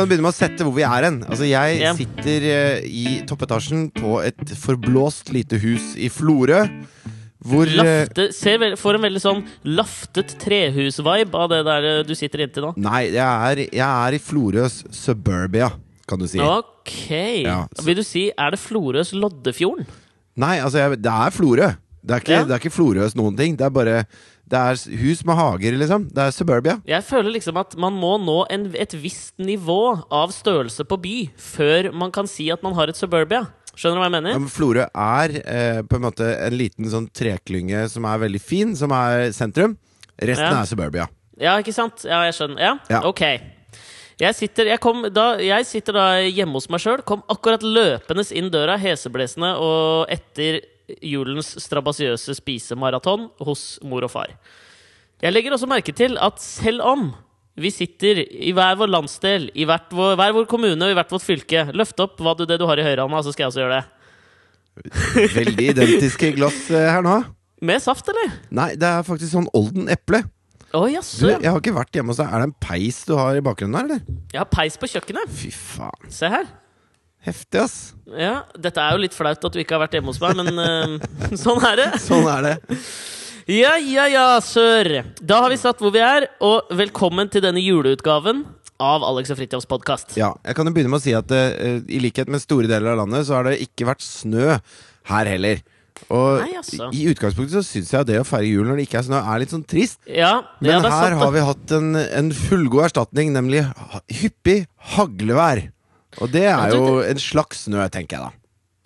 kan begynne med å sette hvor vi er hen. Altså, jeg sitter eh, i toppetasjen på et forblåst lite hus i Florø. Hvor eh, Lafte, ser vel, får en veldig sånn laftet trehus-vibe av det der eh, du sitter inntil nå. Nei, jeg er, jeg er i Florøs suburbia, kan du si. Ok. Ja, Vil du si er det Florøs Loddefjorden? Nei, altså, jeg, det er Florø. Det er ikke, Ja. det er ikke Florøs noen ting. Det er bare Det er hus med hager, liksom. Det er suburbia. Jeg føler liksom at man må nå en, et visst nivå av størrelse på by før man kan si at man har et suburbia. Skjønner du hva jeg Ja, mener? men Florø er eh, på en måte en liten sånn treklynge som er veldig fin, som er sentrum. Resten Ja. er suburbia. Ja, ikke sant? Ja, jeg skjønner. Ja, Ja. ok. Jeg sitter, jeg, kom, da, jeg sitter da hjemme hos meg sjøl, kom akkurat løpende inn døra, heseblesende, og etter julens strabasiøse spisemaraton hos mor og far. Jeg legger også merke til at selv om vi sitter i hver vår landsdel, i vår, hver vår kommune og i hvert vårt fylke Løft opp du, det du har i høyrehånda, så skal jeg også gjøre det. Veldig identiske glass eh, her nå. Med saft, eller? Nei, det er faktisk sånn Olden eple. Å Du, jeg har ikke vært hjemme hos deg. Er det en peis du har i bakgrunnen her, eller? Jeg har peis på kjøkkenet. Fy faen. Se her. Heftig, ass. Ja, Dette er jo litt flaut at du ikke har vært hjemme hos meg, men uh, sånn er det. Sånn er det. Ja, ja, ja, sør. Da har vi satt hvor vi er, og velkommen til denne juleutgaven av Alex og Fridtjofs podkast. Ja, jeg kan jo begynne med å si at uh, i likhet med store deler av landet, så har det ikke vært snø her heller. Og Nei, altså. i utgangspunktet så syns jeg at det å feire jul når det ikke er snø, er litt sånn trist. Ja, Men er her sant, har vi hatt en, en fullgod erstatning, nemlig hyppig haglevær. Og det er jo en slags snø, tenker jeg da.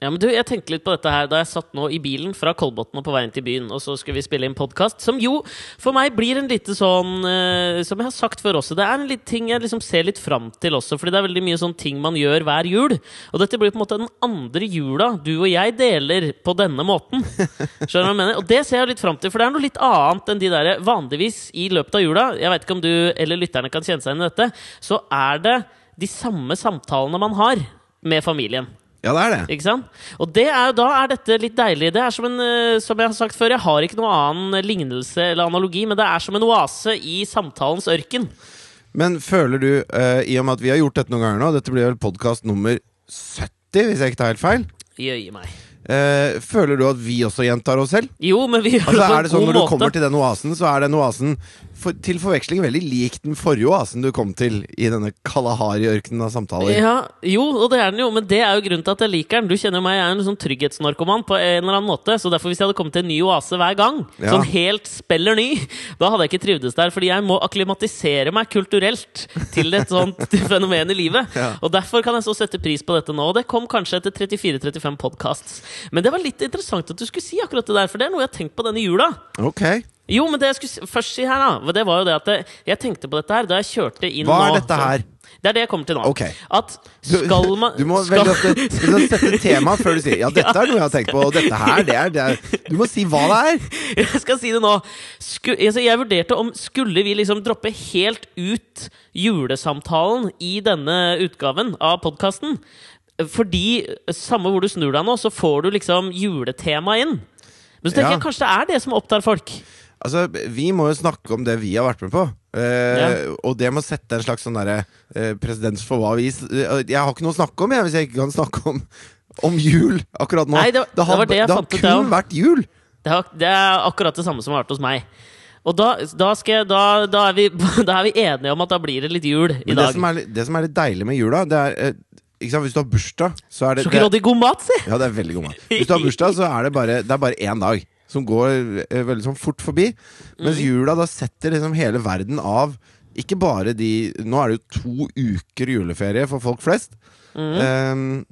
Ja, men du, Jeg tenkte litt på dette her da jeg satt nå i bilen fra Kolbotn og på veien til byen, og så skulle vi spille inn podkast, som jo for meg blir en lite sånn eh, Som jeg har sagt før også, det er en litt ting jeg liksom ser litt fram til også, fordi det er veldig mye sånn ting man gjør hver jul. Og dette blir på en måte den andre jula du og jeg deler på denne måten. Skjønner du hva jeg mener? Og det ser jeg litt fram til, for det er noe litt annet enn de derre Vanligvis i løpet av jula, jeg vet ikke om du eller lytterne kan kjenne seg igjen i dette, så er det de samme samtalene man har med familien. Ja, det er det. Ikke sant? Og det er, da er dette litt deilig. Det er som en, eh, som jeg har sagt før, jeg har ikke noen annen lignelse eller analogi, men det er som en oase i samtalens ørken. Men føler du, uh, i og med at vi har gjort dette noen ganger nå, dette blir vel podkast nummer 70, hvis jeg ikke tar helt feil, Jøye meg. Uh, føler du at vi også gjentar oss selv? Jo, men vi gjør Altså det på er det en sånn god Når du kommer til den oasen, så er den oasen for, til forveksling veldig lik den forrige oasen du kom til i denne Kalahari-ørkenen av samtaler. Ja, jo, og det er den jo, men det er jo grunnen til at jeg liker den. Du kjenner meg, jeg er en sånn trygghetsnarkoman på en eller annen måte. Så derfor hvis jeg hadde kommet til en ny oase hver gang, Ja. sånn helt speller ny, da hadde jeg ikke trivdes der. Fordi jeg må akklimatisere meg kulturelt til et sånt fenomen i livet. Ja. Og derfor kan jeg så sette pris på dette nå. Og det kom kanskje etter 34-35 podcasts. Men det var litt interessant at du skulle si akkurat det der, for det er noe jeg har tenkt på denne jula. Ok, Jo, men det jeg skulle først si her, da, det var jo det at jeg, tenkte på dette her da jeg kjørte inn Hva er dette her? Det er det jeg kommer til nå. Ok. At skal man du må skal, veldig ofte du sette tema før du sier Ja, dette er noe jeg har tenkt på, og dette her, det er, det er Du må si hva det er! Jeg skal si det nå. Sku, altså jeg vurderte om skulle vi liksom droppe helt ut julesamtalen i denne utgaven av podkasten. Fordi samme hvor du snur deg nå, så får du liksom juletema inn. Men så tenker Ja. jeg kanskje det er det som opptar folk. Altså, Vi må jo snakke om det vi har vært med på. Eh, Ja. Og det må sette en slags sånn derre eh, presedens for hva vi eh, Jeg har ikke noe å snakke om, jeg, hvis jeg ikke kan snakke om, om jul akkurat nå. Nei, det var- det har, det jeg har ut, kun jeg vært jul! Det, har, det er akkurat det samme som har vært hos meg. Og da, da, skal jeg, da, da, er vi, da er vi enige om at da blir det litt jul i Men det dag. som, er, det som er litt deilig med jula, det er eh, ikke sant, Hvis du har bursdag, så er det, det Sjokolade i god mat, si! Ja, det er veldig god mat. Hvis du har bursdag, så er det bare Det er bare én dag som går eh, veldig sånn fort forbi. Mens Mm. jula, da setter liksom hele verden av ikke bare de Nå er det jo to uker juleferie for folk flest. Mm. Ehm,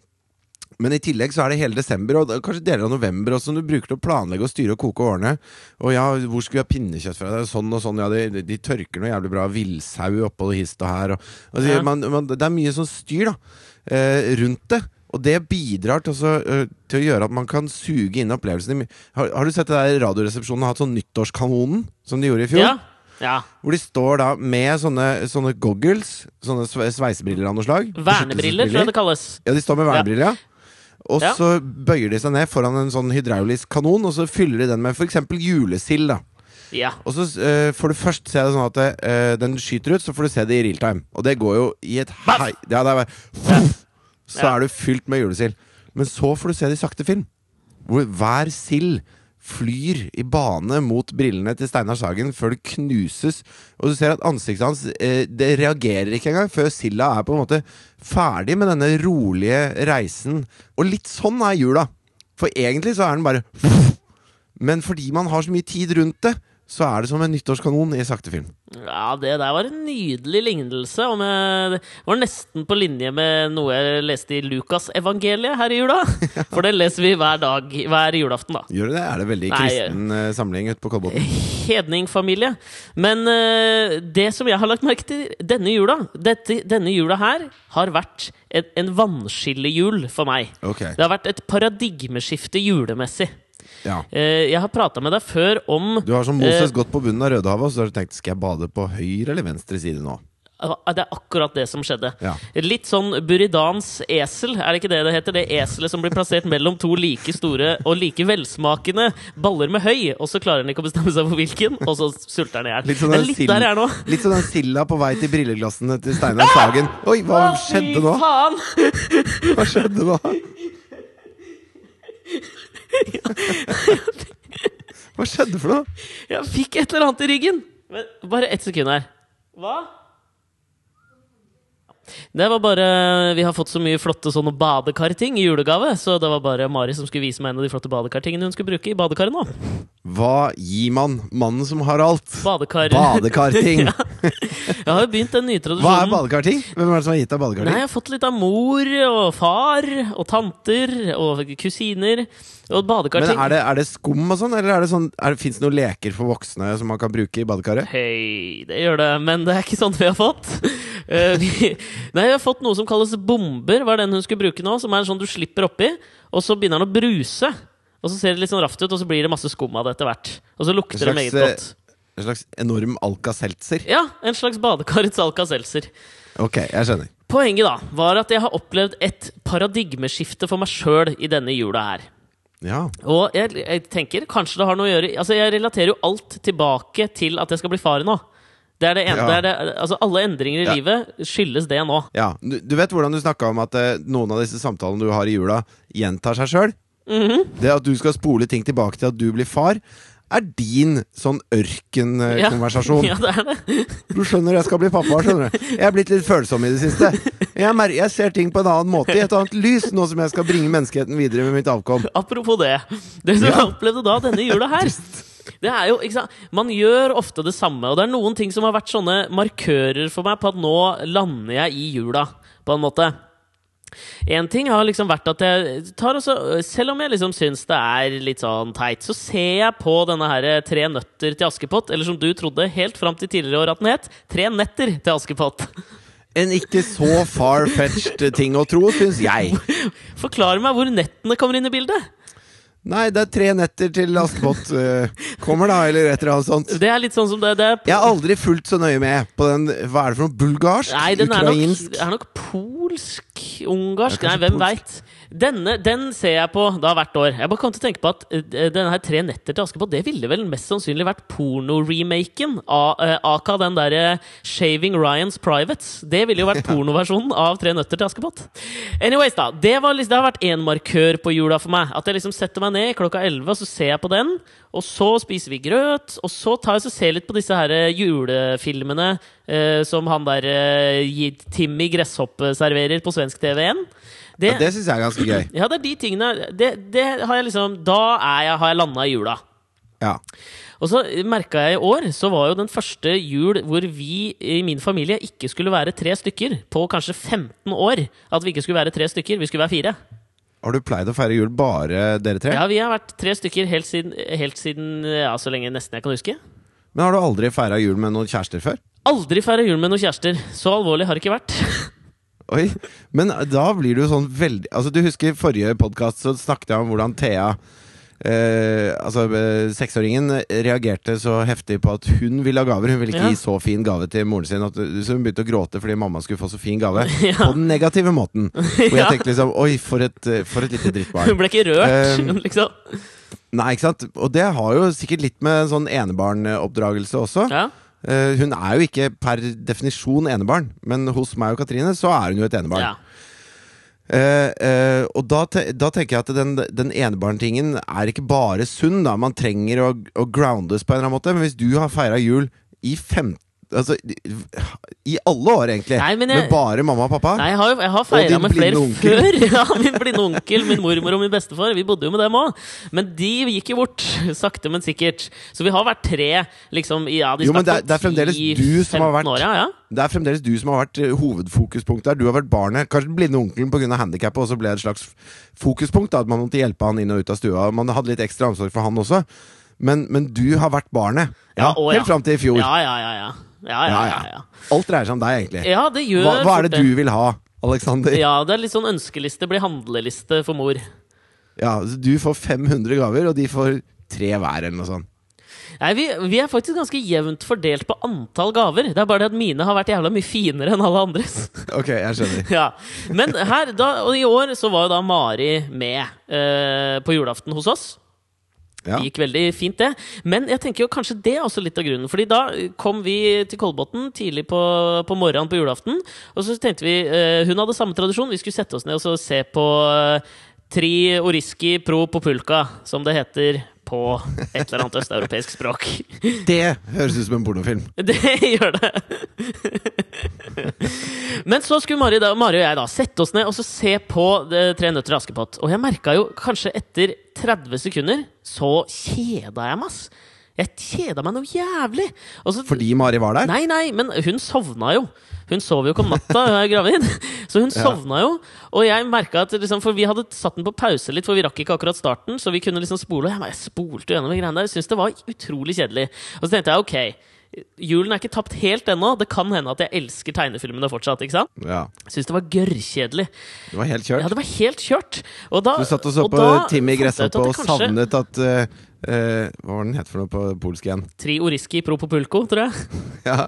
men i tillegg så er det hele desember og kanskje deler av november også, som du bruker til å planlegge og styre og koke årene. Og ja, hvor skulle vi ha pinnekjøtt fra? Det er sånn og sånn, ja, de, de tørker noe jævlig bra. Villsau oppå hist og her. Og, altså, Ja. man, man, det er mye sånn styr da eh, rundt det. Og det bidrar til, også, til å gjøre at man kan suge inn opplevelsene. Har, har du sett det der Radioresepsjonen har hatt sånn nyttårskanonen som de gjorde i fjor? Ja. ja. Hvor de står da med sånne, sånne goggles, sånne sveisebriller av noe slag. Vernebriller, tror jeg det kalles. Ja, de står med vernebriller, ja. Og Ja. så bøyer de seg ned foran en sånn hydraulisk kanon, og så fyller de den med f.eks. julesild. da Ja. Og så uh, får du først se det sånn at uh, den skyter ut, så får du se det i real time. Og det går jo i et hei... Ja, det er bare Så Ja. er du fylt med julesild. Men så får du se det i sakte film. Hvor hver sild flyr i bane mot brillene til Steinar Sagen før det knuses. Og du ser at ansiktet hans eh, Det reagerer ikke engang før silda er på en måte ferdig med denne rolige reisen. Og litt sånn er jula. For egentlig så er den bare Men fordi man har så mye tid rundt det, så er det som en nyttårskanon i sakte film. Ja, det der var en nydelig lignelse. Og med, det var nesten på linje med noe jeg leste i Lukasevangeliet her i jula. For det leser vi hver dag, hver julaften, da. Gjør det det? Er det veldig Nei, kristen eh, samling ute på Kolbotn? Hedningfamilie. Men uh, det som jeg har lagt merke til denne jula dette, Denne jula her har vært en, en vannskillejul for meg. Okay. Det har vært et paradigmeskifte julemessig. Ja. Eh, jeg har prata med deg før om Du har som Moses Eh. gått på bunnen av Rødehavet, og så har du tenkt skal jeg bade på høyre eller venstre side nå? Ah, Det er akkurat det som skjedde. Ja. Litt sånn Buridans esel, er det ikke det det heter? Det eselet som blir plassert mellom to like store og like velsmakende baller med høy, og så klarer han ikke å bestemme seg for hvilken, og så sulter han i hjel. Litt sånn den litt som den silda på vei til brilleglassene til Steinar Sagen. Oi, hva skjedde nå? Hva skjedde nå? Hva skjedde for noe? Jeg fikk et eller annet i ryggen! Men, bare ett sekund her. Hva? Det var bare Vi har fått så mye flotte sånne badekarting i julegave, så det var bare Mari som skulle vise meg en av de flotte badekartingene hun skulle bruke i badekaret nå. Hva gir man mannen som har alt? Badekar. Badekarting. Jeg har jo begynt den nye tradisjonen. Hva er badekarting? Hvem er det som har gitt deg badekarting? Nei, jeg har fått litt av mor og far og tanter og kusiner. Og Men badekarting. er det, er det skum og sånn, eller er det sånn, fins det noen leker for voksne som man kan bruke i badekaret? Hei, det gjør det, men det er ikke sånt vi har fått. Eh, vi, nei, vi har fått noe som kalles bomber, var den hun skulle bruke nå. Som er sånn du slipper oppi, og så begynner den å bruse. Og så ser det litt sånn raft ut, og så blir det masse skum av det etter hvert. Og så lukter det meget godt. En slags enorm Alka-Seltzer? Ja, en slags badekarets Alka-Seltzer. Ok, jeg skjønner. Poenget da var at jeg har opplevd et paradigmeskifte for meg sjøl i denne jula her. Ja. Og jeg, jeg tenker kanskje det har noe å gjøre Altså Jeg relaterer jo alt tilbake til at jeg skal bli far nå. Det er det ene, Ja. det er det, altså Alle endringer i Ja. livet skyldes det nå. ja. Du, du vet hvordan du snakka om at uh, noen av disse samtalene du har i jula, gjentar seg sjøl? Mhm. Det at du skal spole ting tilbake til at du blir far, er din sånn ørkenkonversasjon. Ja, det er det. Du skjønner, jeg skal bli pappa. skjønner du Jeg er blitt litt følsom i det siste. Jeg, jeg ser ting på en annen måte, i et annet lys, nå som jeg skal bringe menneskeheten videre med mitt avkom. Apropos det. Det som Ja. jeg opplevde da denne jula her det er jo, ikke sant? Man gjør ofte det samme, og det er noen ting som har vært sånne markører for meg på at nå lander jeg i jula, på en måte. En ting har liksom vært at jeg tar også Selv om jeg liksom syns det er litt sånn teit, så ser jeg på denne her Tre nøtter til Askepott, eller som du trodde helt fram til tidligere år at den het, Tre netter til Askepott. En ikke så far-fetched ting å tro, syns jeg. Forklar meg hvor nettene kommer inn i bildet. Nei, det er tre netter til Askepott uh, kommer, da, eller et eller annet sånt. Det er litt sånn som det, det Jeg har aldri fulgt så nøye med på den Hva er det for noe? Bulgarsk? Nei, den er nok, er nok polsk? Ungarsk? Nei, hvem veit. Denne den ser jeg på da hvert år. Jeg bare kom til å tenke på at eh, denne her Tre netter til Askepott Det ville vel mest sannsynlig vært pornoremaken av uh, aka den derre Shaving Ryans Privates. Det ville jo vært pornoversjonen av Tre nøtter til Askepott. Anyways, da. Det, var, liksom- det har vært én markør på jula for meg. At jeg liksom setter meg ned klokka 11, og så ser jeg på den. Og så spiser vi grøt, og så tar jeg så ser jeg litt på disse her eh, julefilmene eh, som han der eh, Timmy Gresshoppe serverer på svensk TV1. Det, Ja, det syns jeg er ganske gøy. ja, det er de tingene det, det har jeg liksom Da er jeg, har jeg landa i jula. Ja. Og så merka jeg i år, så var jo den første jul hvor vi i min familie ikke skulle være tre stykker på kanskje 15 år. At vi ikke skulle være tre stykker, vi skulle være fire. Har du pleid å feire jul bare dere tre? Ja, vi har vært tre stykker helt siden, helt siden ja, så lenge nesten jeg kan huske. Men har du aldri feira jul med noen kjærester før? Aldri feira jul med noen kjærester. Så alvorlig har det ikke vært. Oi, Men da blir du sånn veldig Altså Du husker forrige podkast så snakket jeg om hvordan Thea eh, Altså eh, seksåringen reagerte så heftig på at hun ville ha gaver. Hun ville ikke Ja. gi så fin gave til moren sin. At, så hun begynte å gråte fordi mamma skulle få så fin gave. Ja. På den negative måten. Og jeg Ja. tenkte liksom Oi, for et, eh, for et lite drittbarn. Hun ble ikke rørt, Um, liksom. Nei, ikke sant? Og det har jo sikkert litt med sånn enebarnoppdragelse også. Ja. Eh, hun er jo ikke per definisjon enebarn, men hos meg og Katrine så er hun jo et enebarn. ja. Uh, uh, og da, te da tenker jeg at den, den enebarntingen er ikke bare sunn. da Man trenger å, å groundes på en eller annen måte. Men hvis du har feira jul i 15 Altså, i alle år, egentlig. Nei, men jeg- med bare mamma og pappa. Nei, jeg har, jeg har feira med flere onkel. før. Ja, Min blinde onkel, min mormor og min bestefar. Vi bodde jo med dem òg. Men de gikk jo bort, sakte, men sikkert. Så vi har vært tre, liksom. Ja, de Jo, men det er- det er fremdeles du som har vært- år, ja, ja. Det er fremdeles du som har vært eh, hovedfokuspunktet her. Du har vært barnet. Kanskje den blinde onkelen pga. handikappet også ble et slags fokuspunkt. da At man måtte hjelpe han inn og ut av stua. Man hadde litt ekstra omsorg for han også. Men, men du har vært barnet. Ja, å, Helt fram til i fjor. Ja, ja, ja. ja. Ja, ja, ja, ja. Alt dreier seg om deg, egentlig. ja det gjør Hva, hva er det du vil ha, Alexander? Ja. Ja, det er litt sånn ønskeliste blir handleliste for mor. Ja, Du får 500 gaver, og de får tre hver, eller noe sånt. Nei, vi, vi er faktisk ganske jevnt fordelt på antall gaver. Det er bare det at mine har vært jævla mye finere enn alle andres. Ok, jeg skjønner. ja. Men her, da, og i år så var jo da Mari med eh, på julaften hos oss. Ja. Det gikk veldig fint, det. Men jeg tenker jo kanskje det er også litt av grunnen. Fordi da kom vi til Kolbotn tidlig på, på morgenen på julaften. Og så tenkte vi uh, Hun hadde samme tradisjon. Vi skulle sette oss ned og se på uh, Tri Oriski pro populka, som det heter på et eller annet østeuropeisk språk. Det høres ut som en pornofilm. Det gjør det. Men så skulle Mari, da, Mari og jeg da sette oss ned og så se på eh, Tre nøtter til Askepott. Og jeg merka jo kanskje etter 30 sekunder så kjeda jeg meg, ass. Jeg kjeda meg noe jævlig. Så, Fordi Mari var der? Nei, nei, men hun sovna jo. Hun sov jo ikke om natta, hun er gravid. Så hun Ja. sovna jo. Og jeg merka at liksom, For vi hadde satt den på pause litt, for vi rakk ikke akkurat starten. Så vi kunne liksom spole. Jeg, jeg spolte gjennom de greiene der. Syntes det var utrolig kjedelig. Og så tenkte jeg ok, julen er ikke tapt helt ennå. Det kan hende at jeg elsker tegnefilmene fortsatt. ikke sant? Ja. Syns det var gørrkjedelig. Det var helt kjørt? Ja, det var helt kjørt. Da, Du satt og så og på Timmy Gresshoppe og kanskje- savnet at eh, eh, Hva var den het for noe på polsk igjen? Tri Oriski pro populco, tror jeg. Ja,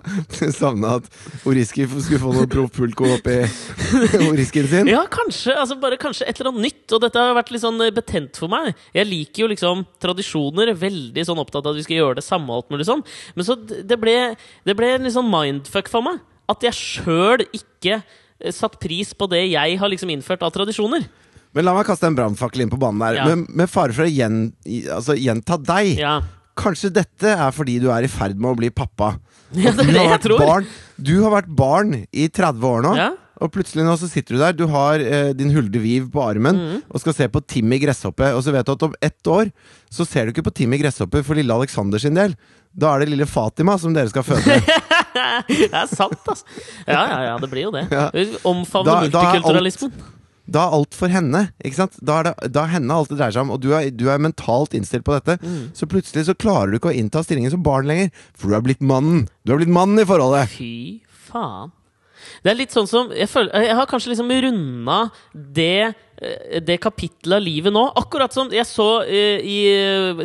savna at Oriski skulle få noe Propulko oppi orisken sin? Ja, kanskje. altså bare kanskje et eller annet nytt. Og dette har vært litt sånn eh, betent for meg. Jeg liker jo liksom tradisjoner. Veldig sånn opptatt av at vi skal gjøre det samme og alt mulig sånn. Men så det ble, det ble en litt sånn mindfuck for meg. At jeg sjøl ikke eh, satt pris på det jeg har liksom innført av tradisjoner. Men la meg kaste en brannfakkel inn på banen der. Ja. Men med fare for å gjen, altså, gjenta deg. Ja, Kanskje dette er fordi du er i ferd med å bli pappa. ja det er det jeg tror. Barn, du har vært barn i 30 år nå. Ja. Og plutselig nå så sitter du der, du har eh, din Hulde Viv på armen mm. og skal se på Timmy Gresshoppe. Og så vet du at om ett år så ser du ikke på Timmy Gresshoppe for lille Alexander sin del. Da er det lille Fatima som dere skal føde. Det er sant, altså. Ja, ja, ja, det blir jo det. Ja. Omfavne multikulturalismen. Da er alt for henne. ikke sant? Da er det da er henne alt det dreier seg om. Og du er, du er mentalt innstilt på dette. Mm. Så plutselig så klarer du ikke å innta stillingen som barn lenger. For du er blitt mannen. Du er blitt mannen i forholdet. Fy faen. Det er litt sånn som Jeg, føler, jeg har kanskje liksom runda det, eh, det kapittelet av livet nå. Akkurat som jeg så eh, i,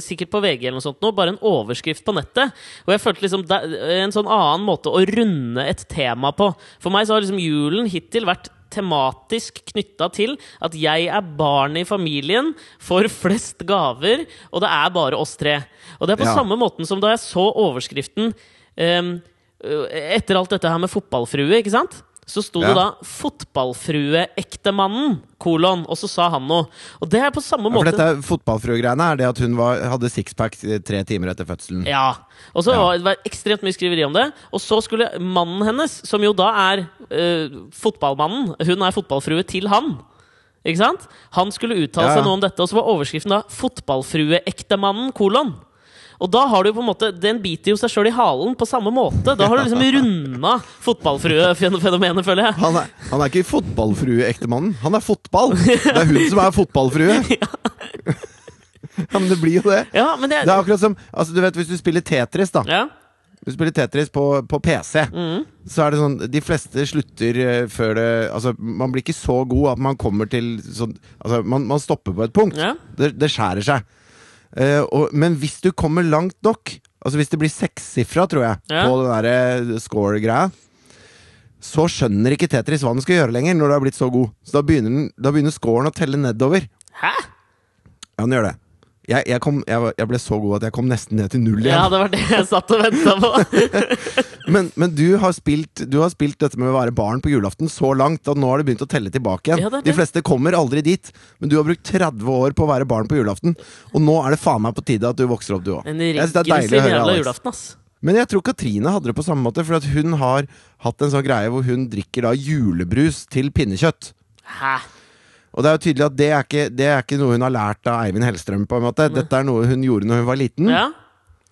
sikkert på VG eller noe sånt nå, bare en overskrift på nettet. Og jeg følte liksom en sånn annen måte å runde et tema på. For meg så har liksom julen hittil vært tematisk knytta til at jeg er barnet i familien, får flest gaver, og det er bare oss tre. Og det er på Ja. samme måten som da jeg så overskriften um, etter alt dette her med fotballfrue, ikke sant? Så sto det Ja. da 'Fotballfrueektemannen', kolon, og så sa han noe. Og det er på samme Ja, for måte dette fotballfrue-greiene er det at hun var, hadde sixpack tre timer etter fødselen. Ja. Og så Ja. var det ekstremt mye skriveri om det. Og så skulle mannen hennes, som jo da er eh, fotballmannen Hun er fotballfrue til han. Ikke sant? Han skulle uttale Ja, ja. seg noe om dette, og så var overskriften da 'Fotballfrueektemannen', kolon. Og da har du på en måte Den biter jo seg sjøl i halen på samme måte. Da har du liksom runda fotballfruefenomenet, føler jeg. Han er, han er ikke fotballfrueektemannen. Han er fotball! Det er hun som er fotballfrue. Ja, men det blir jo det. Ja, men det Det er akkurat som altså, du vet, Hvis du spiller Tetris, da ja. Du spiller Tetris på, på PC, Mm. så er det sånn De fleste slutter eh, før det Altså, man blir ikke så god at man kommer til sånn Altså, man, man stopper på et punkt. Ja. Det, det skjærer seg. Uh, og, men hvis du kommer langt nok, altså hvis det blir sekssifra, tror jeg, Ja. på den derre score-greia, så skjønner ikke Tetris hva den skal gjøre lenger, når du har blitt så god. Så da begynner, den, da begynner scoren å telle nedover. Hæ? Ja, den gjør det. Jeg, jeg, kom, jeg, jeg ble så god at jeg kom nesten ned til null igjen. Ja, det var det jeg satt og venta på. Men, men du, har spilt, du har spilt dette med å være barn på julaften så langt at nå har det begynt å telle tilbake igjen. Ja, det det. De fleste kommer aldri dit, men du har brukt 30 år på å være barn på julaften. Og nå er det faen meg på tide at du vokser opp, du òg. Det er deilig å høre, Alex. Men jeg tror Katrine hadde det på samme måte, for hun har hatt en sånn greie hvor hun drikker da julebrus til pinnekjøtt. Hæ? Og det er jo tydelig at det er ikke, det er ikke noe hun har lært av Eivind Hellstrøm. på en måte Dette er noe hun gjorde når hun var liten. Ja?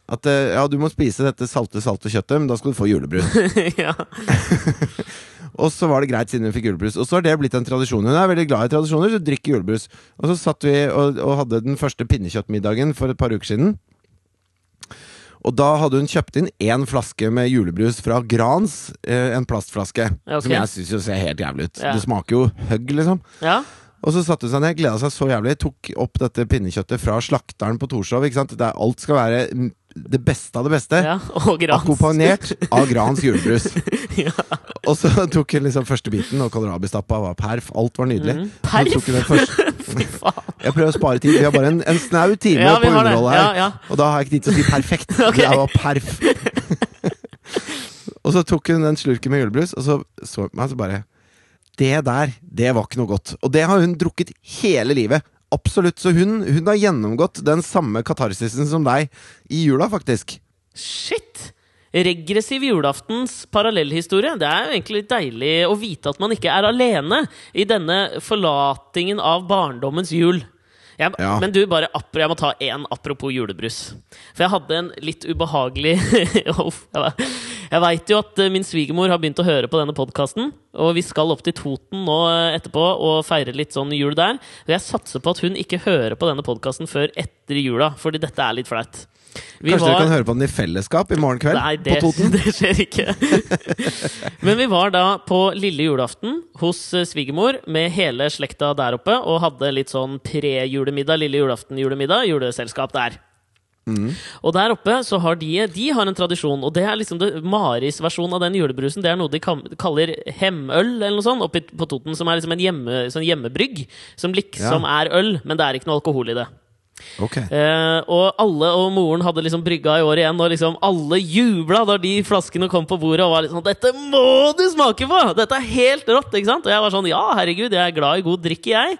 At eh, ja, du må spise dette salte, salte kjøttet, men da skal du få julebrus. ja. Og så var det greit siden hun fikk julebrus. Og så har det blitt en tradisjon. Hun er veldig glad i tradisjoner, så drikker julebrus. Og så satt vi og, og hadde den første pinnekjøttmiddagen for et par uker siden. Og da hadde hun kjøpt inn én flaske med julebrus fra Grans. Eh, en plastflaske. Okay. Som jeg syns ser helt jævlig ut. Ja. Det smaker jo høgg, liksom. ja. Og så satte hun seg ned, gleda seg så jævlig, tok opp dette pinnekjøttet fra slakteren på Torshov. ikke sant? Det er, alt skal være det beste av det beste. ja. Og Grans. Akkompagnert av Grans julebrus. Ja. Og så tok hun liksom første biten, og kålrabistappa var perf. Alt var nydelig. Mm. Perf? første- Fy faen. Jeg prøver å spare tid. Vi har bare en, en snau time Ja, på underholdet her. Ja, ja. Og da har jeg ikke tid til å si perfekt. okay. Det var perf. og så tok hun den slurken med julebrus, og så så hun på meg, så bare Det der, det var ikke noe godt. Og det har hun drukket hele livet. Absolutt. Så hun, hun har gjennomgått den samme katarsisen som deg i jula, faktisk. Shit! Regressiv julaftens parallellhistorie. Det er jo egentlig litt deilig å vite at man ikke er alene i denne forlatingen av barndommens jul. Jeg, Ja. Men du, bare jeg må ta én apropos julebrus. For jeg hadde en litt ubehagelig Jeg, jeg veit jo at eh, min svigermor har begynt å høre på denne podkasten. Og vi skal opp til Toten nå eh, etterpå og feire litt sånn jul der. Og jeg satser på at hun ikke hører på denne podkasten før etter jula, fordi dette er litt flaut. Vi Kanskje dere kan høre på den i fellesskap i morgen kveld? Nei, det, på Toten? det skjer ikke. Men vi var da på lille julaften hos eh, svigermor med hele slekta der oppe og hadde litt sånn pre-julemiddag, lille julaften-julemiddag, juleselskap der. Og der oppe så har de De har en tradisjon, og det er liksom det Maris versjon av den julebrusen. Det er noe de kaller hemøl, eller noe sånt, oppe på Toten. Som er liksom en hjemme, sånn hjemmebrygg. Som liksom er øl, men det er ikke noe alkohol i det. Ok. Eh, og alle og moren hadde liksom brygga i år igjen, og liksom alle jubla da de flaskene kom på bordet og var litt sånn 'Dette må du smake på! Dette er helt rått!' ikke sant? Og jeg var sånn 'Ja, herregud, jeg er glad i god drikk, jeg'.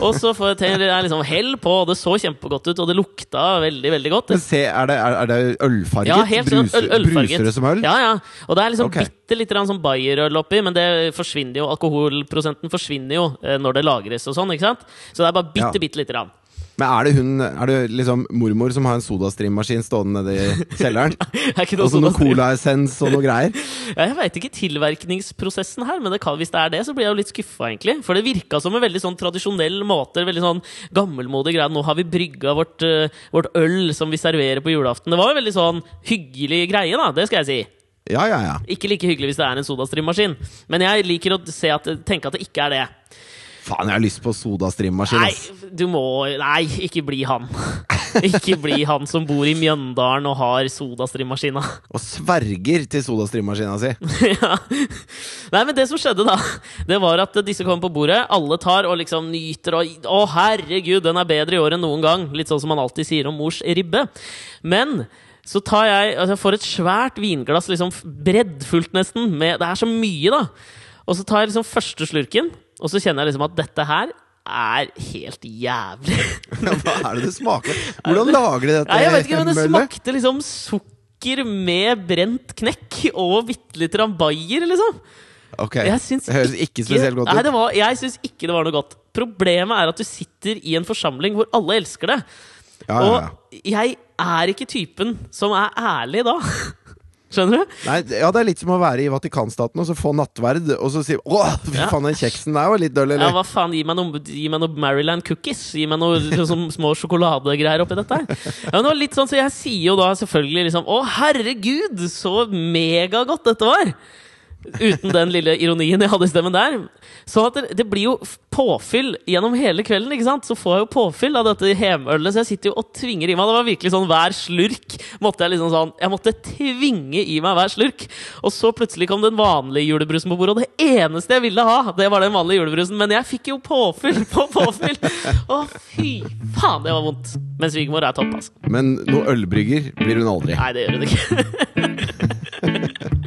Og så får jeg liksom hell på, og det så kjempegodt ut, og det lukta veldig, veldig godt. Men se, er det, er, er det ølfarget? Ja, helt sånn øl, ølfarget. Det som øl? Ja, ja. Og det er liksom okay. bitte litt sånn Bayer-øl oppi, men det forsvinner jo, alkoholprosenten forsvinner jo eh, når det lagres og sånn, ikke sant? Så det er bare bitte, Ja. bitte lite grann. Men er det hun Er det liksom mormor som har en sodastrimmaskin stående nede i kjelleren? Er Og så noe colaessens og noe greier? Ja, jeg veit ikke tilverkningsprosessen her, men det kan, hvis det er det, så blir jeg jo litt skuffa, egentlig. For det virka som en veldig sånn tradisjonell måte, veldig sånn gammelmodig greie. Nå har vi brygga vårt, eh, vårt øl som vi serverer på julaften. Det var jo veldig sånn hyggelig greie, da. Det skal jeg si. Ja, ja, ja. Ikke like hyggelig hvis det er en sodastrimmaskin. Men jeg liker å se at, tenke at det ikke er det. Faen, jeg har lyst på sodastrimmaskin. Nei, du må Nei, ikke bli han. Ikke bli han som bor i Mjøndalen og har sodastrimmaskina. Og sverger til sodastrimmaskina si. ja. Nei, men det som skjedde da, det var at disse kom på bordet. Alle tar og liksom nyter og Å, herregud, den er bedre i år enn noen gang. Litt sånn som man alltid sier om mors ribbe. Men så tar jeg altså jeg får et svært vinglass, liksom breddfullt nesten. Med, det er så mye, da. Og så tar jeg liksom første slurken, og så kjenner jeg liksom at dette her er helt jævlig. Hva er det det smaker? Hvordan lager de dette? Nei, jeg vet ikke, men det smakte liksom sukker med brent knekk og bitte litt Bayer, liksom. Ok, Det høres ikke spesielt godt Nei, ut. det var, jeg syns ikke det var noe godt. Problemet er at du sitter i en forsamling hvor alle elsker det. Ja, ja, ja. Og jeg er ikke typen som er ærlig da. Skjønner du? Nei, ja, det er litt som å være i Vatikanstaten og så få nattverd, og så si Å, fy Ja. faen, den kjeksen der var litt døll, Ja, hva faen, Gi meg noe, gi meg noe Maryland cookies. Gi meg noe liksom, små sjokoladegreier oppi dette her. Ja, men det var litt sånn, Så jeg sier jo da selvfølgelig liksom Å, herregud, så megagodt dette var! Uten den lille ironien jeg hadde i stemmen der. Så at det, det blir jo påfyll gjennom hele kvelden. ikke sant? Så får jeg jo påfyll av dette hemølet, så jeg sitter jo og tvinger i meg. Det var virkelig sånn hver slurk måtte jeg liksom sånn Jeg måtte tvinge i meg hver slurk. Og så plutselig kom den vanlige julebrusen på bordet, og det eneste jeg ville ha, det var den vanlige julebrusen. Men jeg fikk jo påfyll på påfyll! Å, fy faen, det var vondt. Men svigermor er topp, altså. Men noe ølbrygger blir hun aldri. Nei, det gjør hun ikke.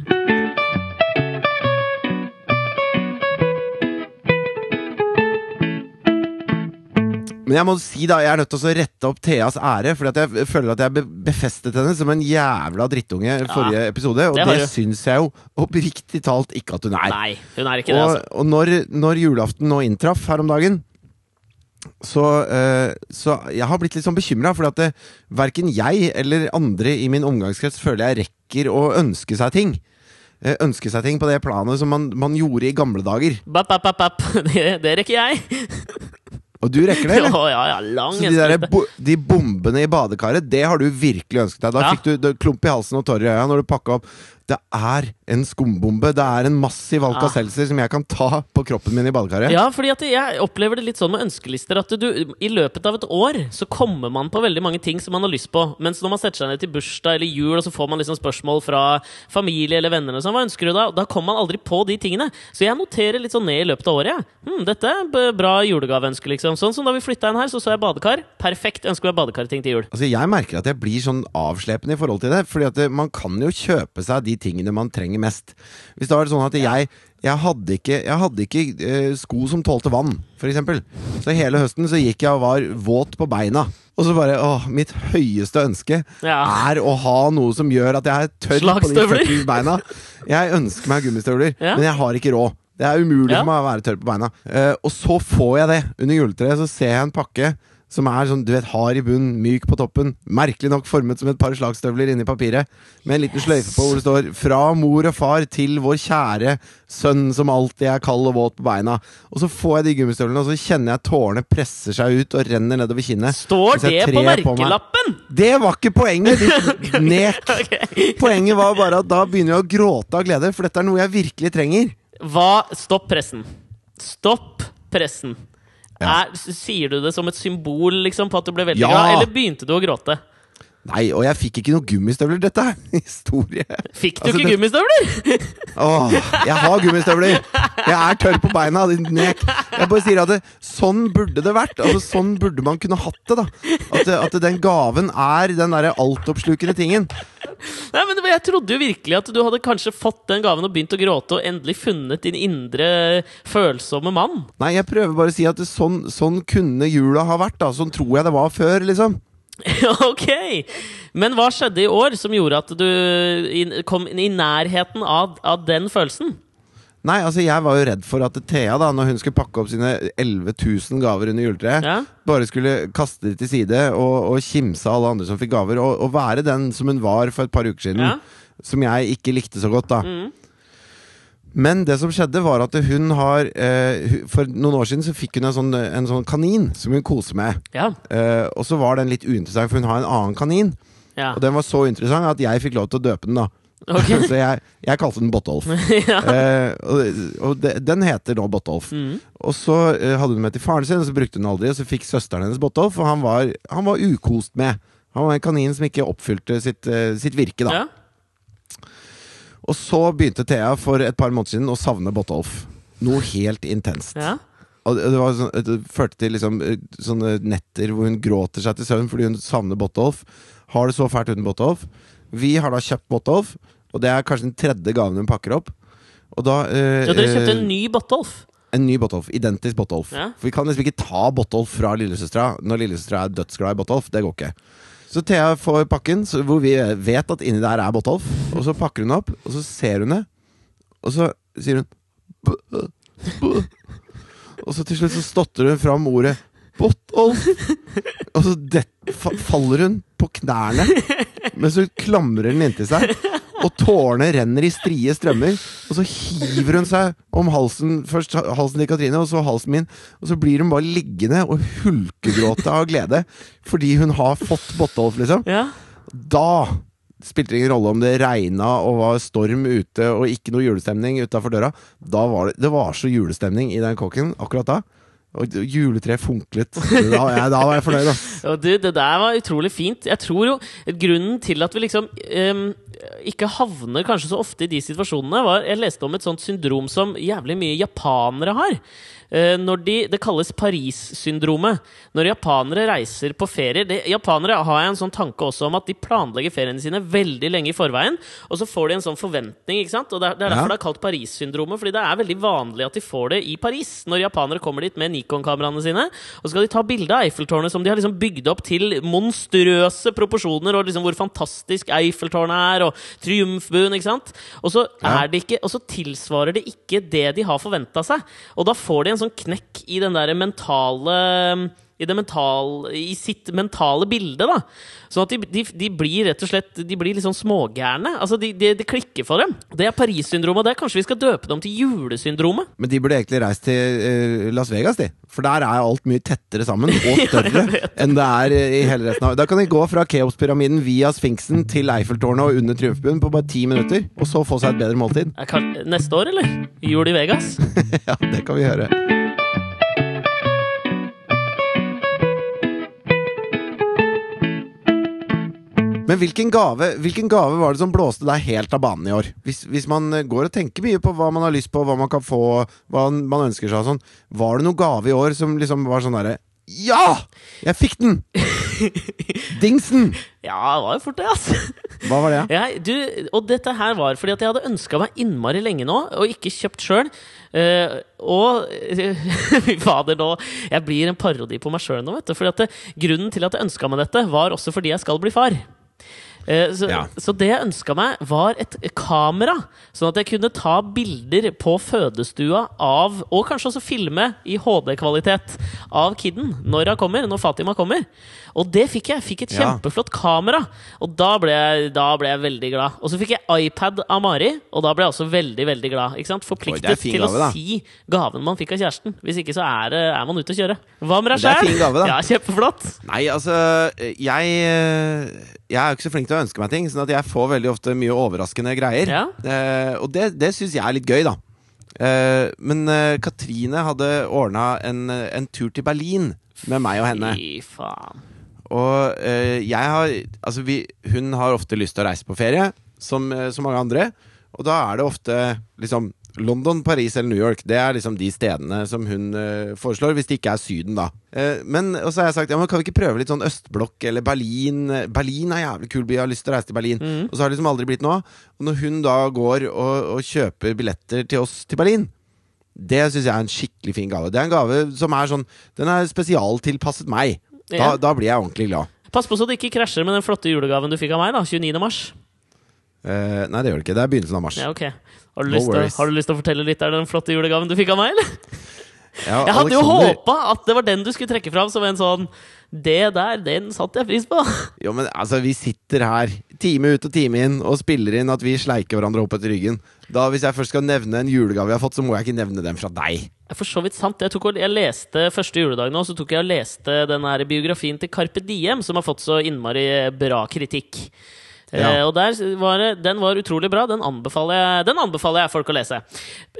Men jeg må si da, jeg er nødt til å rette opp Theas ære, Fordi at jeg føler at jeg befestet henne som en jævla drittunge i forrige episode. Og det det, syns jeg jo oppriktig talt ikke at hun er. Nei, hun er ikke det, altså. og når, når julaften nå inntraff her om dagen så, uh, så jeg har blitt litt sånn bekymra, for at det, verken jeg eller andre i min omgangskrets føler jeg rekker å ønske seg ting. Eh, ønske seg ting på det planet som man, man gjorde i gamle dager. Bapp, bapp, bapp, bapp. Det, det rekker jeg. Og du rekker det, eller? ja, ja, lang Så de, der, bo, de bombene i badekaret, det har du virkelig ønsket deg. Da Ja. fikk du klump i halsen og tårer i øya når du pakka opp. Det er en skumbombe. Det er en massiv Ja. Alka-Seltzer som jeg kan ta på kroppen min i badekaret. Ja, fordi at jeg opplever det litt sånn med ønskelister at du, i løpet av et år så kommer man på veldig mange ting som man har lyst på. Mens når man setter seg ned til bursdag eller jul, og så får man liksom spørsmål fra familie eller venner og sånn, hva ønsker du da? Da kommer man aldri på de tingene. Så jeg noterer litt sånn ned i løpet av året. jeg. Hm, dette er bra julegaveønske, liksom. Sånn som da vi flytta inn her, så så jeg badekar. Perfekt. Ønsker meg badekarting til jul. Altså Jeg merker at jeg blir sånn avslepende i forhold til det. Fordi at man kan jo kjøpe seg de tingene man trenger mest. Hvis det var sånn at jeg jeg hadde ikke, jeg hadde ikke eh, sko som tålte vann, f.eks. Så hele høsten så gikk jeg og var våt på beina. Og så bare åh, mitt høyeste ønske Ja. er å ha noe som gjør at jeg er tørr på de fuckings beina. Jeg ønsker meg gummistøvler, Ja. men jeg har ikke råd. Det er umulig Ja. for meg å være tørr på beina. Eh, og så får jeg det under juletreet. Så ser jeg en pakke som er sånn, du vet, hard i bunnen, myk på toppen. Merkelig nok formet som et par slagstøvler inni papiret. Med en liten sløyfe på hvor det står 'Fra mor og far til vår kjære sønn som alltid er kald og våt på beina'. Og så får jeg de gummistøvlene, og så kjenner jeg tårene presser seg ut og renner nedover kinnet. Står det på merkelappen?! på? Det var ikke poenget! ditt nek. okay. Poenget var bare at da begynner jeg å gråte av glede, for dette er noe jeg virkelig trenger. Hva Stopp pressen. Stopp pressen. Er, sier du det som et symbol liksom, på at du ble veldig Ja. glad, eller begynte du å gråte? Nei, og jeg fikk ikke noen gummistøvler. Dette er historie. Fikk du Altså, ikke det- gummistøvler? Åh, jeg har gummistøvler! Jeg er tørr på beina, din nek. Jeg bare sier at det, sånn burde det vært. Altså, sånn burde man kunne hatt det. da At, at den gaven er den derre altoppslukende tingen. Nei, men Jeg trodde jo virkelig at du hadde kanskje fått den gaven og begynt å gråte, og endelig funnet din indre følsomme mann. Nei, jeg prøver bare å si at det, sånn, sånn kunne jula ha vært. da Sånn tror jeg det var før, liksom. ok! Men hva skjedde i år som gjorde at du kom i nærheten av, av den følelsen? Nei, altså jeg var jo redd for at Thea, da når hun skulle pakke opp sine 11 000 gaver under juletreet, Ja? bare skulle kaste det til side og, og kimse alle andre som fikk gaver, og, og være den som hun var for et par uker siden. Ja? Som jeg ikke likte så godt, da. Mm. Men det som skjedde, var at hun har eh, For noen år siden så fikk hun en sånn, en sånn kanin som hun koser med. Ja. Eh, og så var den litt uinteressant, for hun har en annen kanin. ja. Og den var så interessant at jeg fikk lov til å døpe den, da. Okay. så jeg, jeg kalte den Bottolf. ja. Eh, og og de, den heter nå Bottolf. Mm. Og så eh, hadde hun med til faren sin, og så brukte hun aldri. Og så fikk søsteren hennes Bottolf, og han var, han var ukost med. Han var en kanin som ikke oppfylte sitt, eh, sitt virke, da. ja. Og så begynte Thea for et par måneder siden å savne Botolf. Noe helt intenst. ja. Og det, sånn, det førte til liksom, eh, sånne netter hvor hun gråter seg til søvn fordi hun savner Botolf. Har det så fælt uten Botolf. Vi har da kjøpt Botolf, og det er kanskje den tredje gaven hun pakker opp. Og da eh, ja dere kjøpte eh, en ny Botolf? en ny Botolf. Identisk Botolf. Ja. For vi kan liksom ikke ta Botolf fra lillesøstera når lillesøstera er dødsglad i Botolf. Det går ikke. Så Thea får pakken hvor vi vet at inni der er Botolf. Og så pakker hun opp, og så ser hun det. Og så sier hun «Bø, bø». Og så til slutt så stotrer hun fram ordet Botolf. Og så det, fa faller hun på knærne mens hun klamrer den inntil seg. Og tårene renner i strie strømmer. Og så hiver hun seg om halsen Først halsen til Katrine, og så halsen min. Og så blir hun bare liggende og hulkegråte av glede fordi hun har fått Botolf, liksom. Ja. Da spilte det ingen rolle om det regna og var storm ute og ikke noe julestemning utafor døra. Da var det, det var så julestemning i den kåken akkurat da. Og juletreet funklet. Da, ja, da var jeg fornøyd, da. Du, det der var utrolig fint. Jeg tror jo Grunnen til at vi liksom ehm, ikke havner kanskje så ofte i de situasjonene, var Jeg leste om et sånt syndrom som jævlig mye japanere har. Eh, når de, det kalles Paris-syndromet. Når japanere reiser på ferier det, Japanere har jeg en sånn tanke også om at de planlegger feriene sine veldig lenge i forveien, og så får de en sånn forventning. ikke sant? Og Det er, det er derfor Ja. det er kalt Paris-syndromet, fordi det er veldig vanlig at de får det i Paris. Når japanere kommer dit med Nikon-kameraene sine, og skal de ta bilde av Eiffeltårnet som de har liksom bygd opp til monstrøse proporsjoner, og liksom hvor fantastisk Eiffeltårnet er, og triumfbuen, ikke sant? Og så, er det ikke, og så tilsvarer det ikke det de har forventa seg. Og da får de en sånn knekk i den der mentale i, det mental, I sitt mentale bilde, da. Sånn at de, de, de blir rett og slett De blir litt sånn smågærne. Altså, det de, de klikker for dem. Det er Paris-syndromet. Det er Kanskje vi skal døpe dem til julesyndromet? Men de burde egentlig reist til uh, Las Vegas, de. For der er alt mye tettere sammen og større enn det er i hele resten av Da kan de gå fra Keopspyramiden via Sfinksen til Eiffeltårnet og under Triumfbuen på bare ti minutter, og så få seg et bedre måltid. Kan- Neste år, eller? Jul i Vegas? Ja, det kan vi gjøre. Men hvilken gave, hvilken gave var det som blåste deg helt av banen i år? Hvis, hvis man eh, går og tenker mye på hva man har lyst på, hva man kan få, hva man ønsker seg og sånn, var det noen gave i år som liksom var sånn derre Ja! Jeg fikk den! Dingsen! Ja, det var jo fort det, altså. Hva var det? Jeg, du, og dette her var fordi at jeg hadde ønska meg innmari lenge nå, og ikke kjøpt sjøl. og Fy fader, nå Jeg blir en parodi på meg sjøl nå, vet du. Fordi at det, grunnen til at jeg ønska meg dette, var også fordi jeg skal bli far. Eh, Så, Ja. så det jeg ønska meg, var et kamera. Sånn at jeg kunne ta bilder på fødestua av Og kanskje også filme i HD-kvalitet av kiden når kommer. Når Fatima kommer. Og det fikk jeg. Fikk et kjempeflott kamera. Og da ble, jeg, da ble jeg veldig glad. Og så fikk jeg iPad av Mari, og da ble jeg også veldig veldig glad. Ikke sant? Forpliktet Oi, til gave, å si gaven man fikk av kjæresten. Hvis ikke så er, er man ute å kjøre. Hva med deg sjæl? Ja, kjempeflott. Nei, altså Jeg, eh, jeg er jo ikke så flink til å ønske meg ting, sånn at jeg får veldig ofte mye overraskende greier. Ja. Eh, og det, det syns jeg er litt gøy, da. Eh, men eh, Katrine hadde ordna en, en tur til Berlin med meg og henne. Fy faen. Og eh, jeg har Altså, vi, hun har ofte lyst til å reise på ferie, som, eh, så mange andre. Og da er det ofte liksom London, Paris eller New York. Det er liksom de stedene som hun eh, foreslår, hvis det ikke er Syden, da. Eh, men og så har jeg sagt ja, men kan vi ikke prøve litt sånn østblokk eller Berlin? Berlin er jævlig kul by, jeg har lyst til å reise til Berlin. Mm. Og så har det liksom aldri blitt noe. Og når hun da går og, og kjøper billetter til oss til Berlin det syns jeg er en skikkelig fin gave. Det er en gave som er sånn Den er spesialtilpasset meg. Da, da blir jeg ordentlig glad. Pass på så det ikke krasjer med den flotte julegaven du fikk av meg, da. 29. mars. Eh, nei, det gjør det ikke. Det er begynnelsen av mars. Ja, ok. Har du, No lyst til, har du lyst til å fortelle litt? Det den flotte julegaven du fikk av meg, eller? Ja, Jeg hadde jo Alexander- håpa at det var den du skulle trekke fram som en sånn Det der, den satte jeg pris på. Jo, men altså, vi sitter her time ut og time inn og spiller inn at vi sleiker hverandre opp etter ryggen. Da, Hvis jeg først skal nevne en julegave jeg har fått, så må jeg ikke nevne den fra deg. For så vidt sant. Jeg, og- jeg leste første juledag nå, så tok jeg og leste den biografien til Carpe Diem, som har fått så innmari bra kritikk. Ja. Eh, og der var Den var utrolig bra. Den anbefaler, jeg, den anbefaler jeg folk å lese.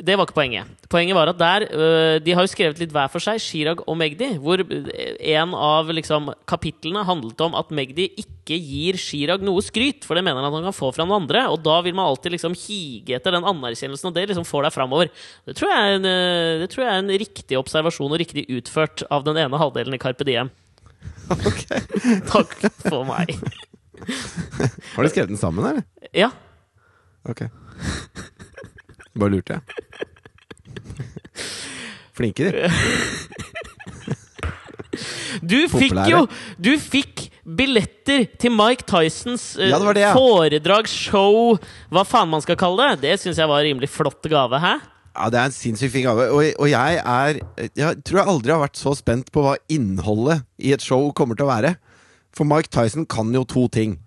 Det var ikke poenget. Poenget var at der øh, De har jo skrevet litt hver for seg, Chirag og Magdi, hvor en av liksom, kapitlene handlet om at Magdi ikke gir Chirag noe skryt, for det mener han at han kan få fra noen andre. Og da vil man alltid liksom hige etter den anerkjennelsen, og det liksom får deg framover. Det tror jeg er en, det tror jeg er en riktig observasjon og riktig utført av den ene halvdelen i Carpe Diem. Okay. Takk for meg. Har du skrevet den sammen, eller? Ja. Ok. Bare lurte, jeg. Flinke, de. Du fikk jo Du fikk billetter til Mike Tysons uh, Ja, det det, ja. foredragsshow, hva faen man skal kalle det. Det syns jeg var en rimelig flott gave. Hæ? Ja, Det er en sinnssykt fin gave. Og, og jeg er Jeg tror jeg aldri har vært så spent på hva innholdet i et show kommer til å være. For Mike Tyson kan jo to ting.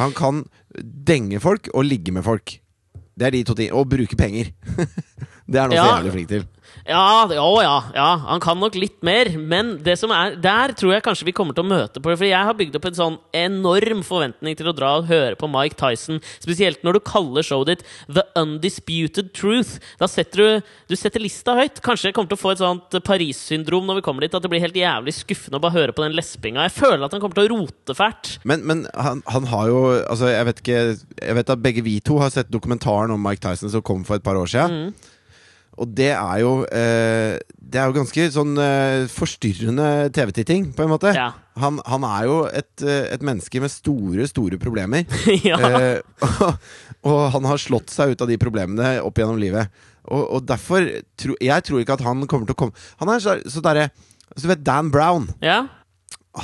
Han kan denge folk og ligge med folk. Det er de to tingene. Og bruke penger. Det er han også Ja. jævlig flink til. Ja, å ja, ja, han kan nok litt mer. Men det som er, der tror jeg kanskje vi kommer til å møte på det. For jeg har bygd opp en sånn enorm forventning til å dra og høre på Mike Tyson. Spesielt når du kaller showet ditt The Undisputed Truth. Da setter du, du setter lista høyt. Kanskje jeg kommer til å få et sånt Paris-syndrom når vi kommer dit. At det blir helt jævlig skuffende å bare høre på den lespinga. Jeg føler at han kommer til å rote fælt. Men, men han, han har jo Altså, jeg vet ikke Jeg vet at begge vi to har sett dokumentaren om Mike Tyson som kom for et par år siden. Og det er jo eh, Det er jo ganske sånn eh, forstyrrende TV-titting, på en måte. Ja. Han, han er jo et, eh, et menneske med store, store problemer. ja. Eh, og, og han har slått seg ut av de problemene opp gjennom livet. Og, og derfor tro, Jeg tror ikke at han kommer til å komme Han er så, så derre Så du vet Dan Brown? ja.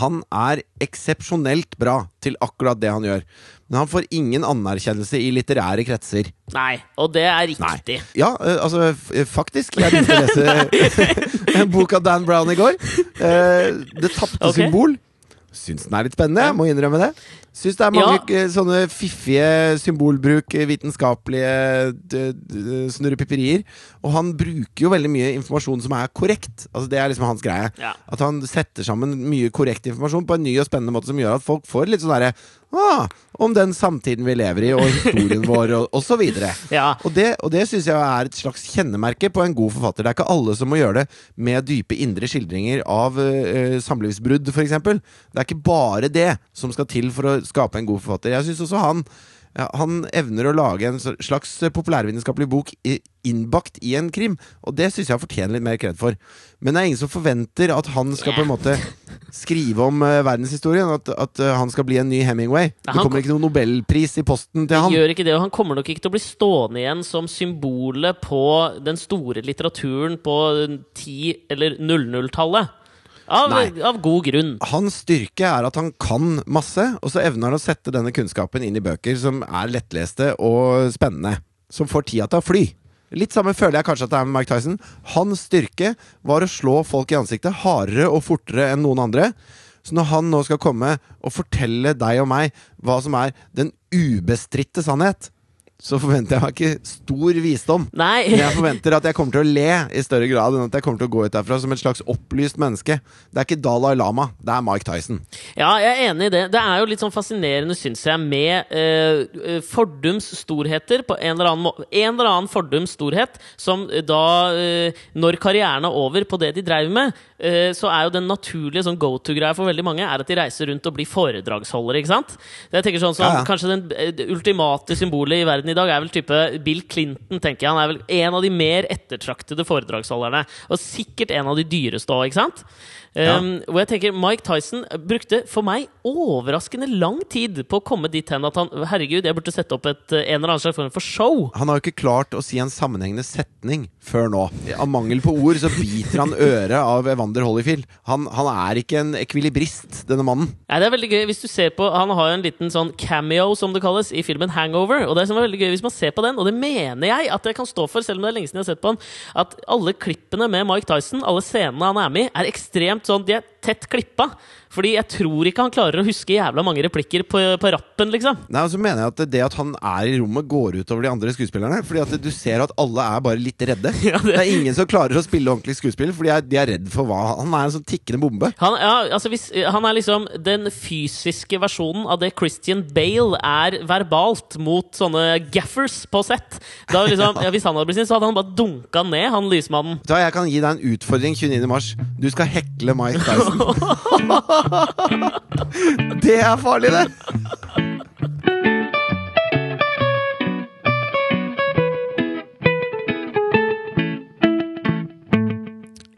Han er eksepsjonelt bra til akkurat det han gjør. Men han får ingen anerkjennelse i litterære kretser. Nei, og det er riktig. Ja, eh, altså faktisk. Jeg begynte å lese en bok av Dan Brown i går. Eh, det tapte okay. symbol. Syns den er litt spennende, jeg må innrømme det. Syns det er mange Ja. sånne fiffige symbolbruk, eh, vitenskapelige snurrepipperier. Og han bruker jo veldig mye informasjon som er korrekt. Altså Det er liksom hans greie. Ja. At han setter sammen mye korrekt informasjon på en ny og spennende måte som gjør at folk får litt sånn derre ah, Om den samtiden vi lever i, og historien vår, og, osv. Ja. Og det, og det syns jeg er et slags kjennemerke på en god forfatter. Det er ikke alle som må gjøre det med dype indre skildringer av uh, samlivsbrudd, f.eks. Det er ikke bare det som skal til for å skape en god forfatter. Jeg syns også han ja, han evner å lage en slags populærvitenskapelig bok innbakt i en krim, og det syns jeg han fortjener litt mer kred for. Men det er ingen som forventer at han skal på en måte skrive om uh, verdenshistorien. At, at uh, han skal bli en ny Hemingway. Det kommer ikke noen nobelpris i posten til han. Gjør ikke det, og Han kommer nok ikke til å bli stående igjen som symbolet på den store litteraturen på 10- eller 00-tallet. Av, av god grunn. Hans styrke er at han kan masse, og så evner han å sette denne kunnskapen inn i bøker som er lettleste og spennende. Som får tida til å fly. Litt samme føler jeg kanskje at det er med Mike Tyson. Hans styrke var å slå folk i ansiktet hardere og fortere enn noen andre. Så når han nå skal komme og fortelle deg og meg hva som er den ubestridte sannhet, så forventer jeg meg ikke stor visdom. Nei. Men jeg forventer at jeg kommer til å le i større grad enn at jeg kommer til å gå ut derfra som et slags opplyst menneske. Det er ikke Dalai Lama, det er Mike Tyson. Ja, jeg er enig i det. Det er jo litt sånn fascinerende, syns jeg, med eh, eh, fordums storheter på en eller annen En eller annen fordums storhet som eh, da, eh, når karrieren er over på det de dreiv med, eh, så er jo den naturlige sånn go to-greia for veldig mange er at de reiser rundt og blir foredragsholdere, ikke sant? Jeg tenker sånn som Ja, ja. Kanskje den, eh, det ultimate symbolet i verden i dag er vel type Bill Clinton, tenker jeg. Han er vel en av de mer ettertraktede foredragsholderne. Og sikkert en av de dyreste òg, ikke sant? Ja. Um, hvor jeg tenker Mike Tyson brukte for meg overraskende lang tid på å komme dit hen at han Herregud, jeg burde sette opp et, eh, en eller annen slags form for show. Han har jo ikke klart å si en sammenhengende setning før nå. Av mangel på ord så biter han øret av Evander Holyfield. Han, han er ikke en ekvilibrist, denne mannen. Nei, det er veldig gøy hvis du ser på Han har jo en liten sånn cameo, som det kalles, i filmen Hangover. Og det som er veldig gøy hvis man ser på den, og det mener jeg at jeg kan stå for, selv om det er lenge siden jeg har sett på den, at alle klippene med Mike Tyson, alle scenene han er med i, er ekstremt sånn De er tett klippa. Fordi jeg tror ikke han klarer å huske jævla mange replikker på, på rappen, liksom. Nei, og så mener jeg at det at han er i rommet, går ut over de andre skuespillerne. Fordi at du ser at alle er bare litt redde. Ja, det- det... er ingen som klarer å spille ordentlig skuespill, fordi de er, redd for hva Han er en sånn tikkende bombe. Han, ja, altså hvis, han er liksom den fysiske versjonen av det Christian Bale er verbalt mot sånne gaffers på sett. Da liksom, ja, hvis han hadde blitt sin, så hadde han bare dunka ned, han lysmannen. Da, jeg kan gi deg en utfordring 29. mars. Du skal hekle Mike Tyson. det er farlig, det!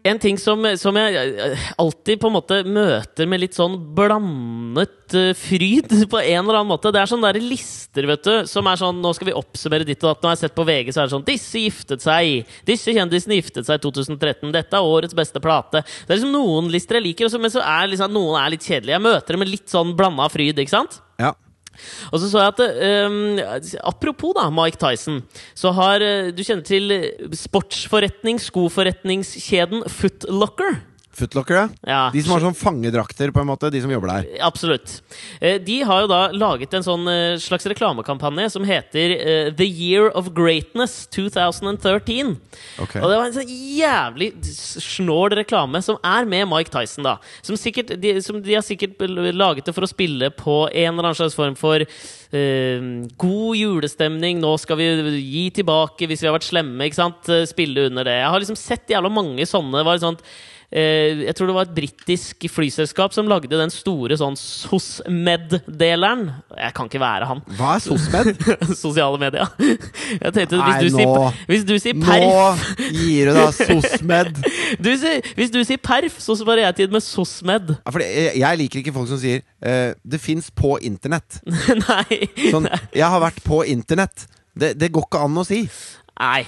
En ting som, som jeg eh, alltid på en måte møter med litt sånn blandet eh, fryd på en eller annen måte. Det er sånne der lister vet du, som er sånn Nå skal vi oppsummere ditt og datt. Nå har jeg sett på VG, så er det sånn Disse giftet seg! Disse kjendisene giftet seg i 2013. Dette er årets beste plate. Det er liksom noen lister jeg liker, men så er liksom, noen er litt kjedelige. Jeg møter det med litt sånn blanda fryd, ikke sant? Og så så jeg at um, Apropos da, Mike Tyson, så har eh, Du kjenner til sportsforretning, skoforretningskjeden Footlocker? Footlocker, ja. De som har sånn fangedrakter, på en måte. De som jobber der. Absolutt. Eh, De har jo da laget en sånn eh, slags reklamekampanje som heter eh, The Year of Greatness 2013. Okay. Og det var en sånn jævlig snål reklame som er med Mike Tyson, da. Som, sikkert, de, som de har sikkert laget det for å spille på en eller annen slags form for uh, god julestemning. Nå skal vi gi tilbake hvis vi har vært slemme. ikke sant? Spille under det. Jeg har liksom sett jævla mange sånne. Det var sånt Eh, jeg tror det var et britisk flyselskap som lagde den store sånn SOSMED-deleren. Jeg kan ikke være han. Hva er SOSMED? Sosiale medier. Jeg tenkte, Nei, hvis du, nå- sier, hvis du sier perf Nå gir du deg SOSMED! du sier, Hvis du sier perf, så svarer jeg til med SOSMED. Ja, jeg, jeg liker ikke folk som sier uh, 'det fins på internett'. Nei. Sånn 'jeg har vært på internett'. Det, det går ikke an å si. Nei.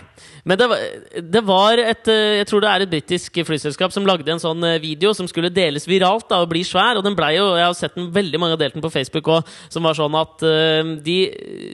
Men det var, det var et eh, Jeg tror det er et britisk flyselskap som lagde en sånn eh, video som skulle deles viralt da, og bli svær. Og den ble jo Jeg har sett den veldig mange har delt den på Facebook òg, som var sånn at eh, de,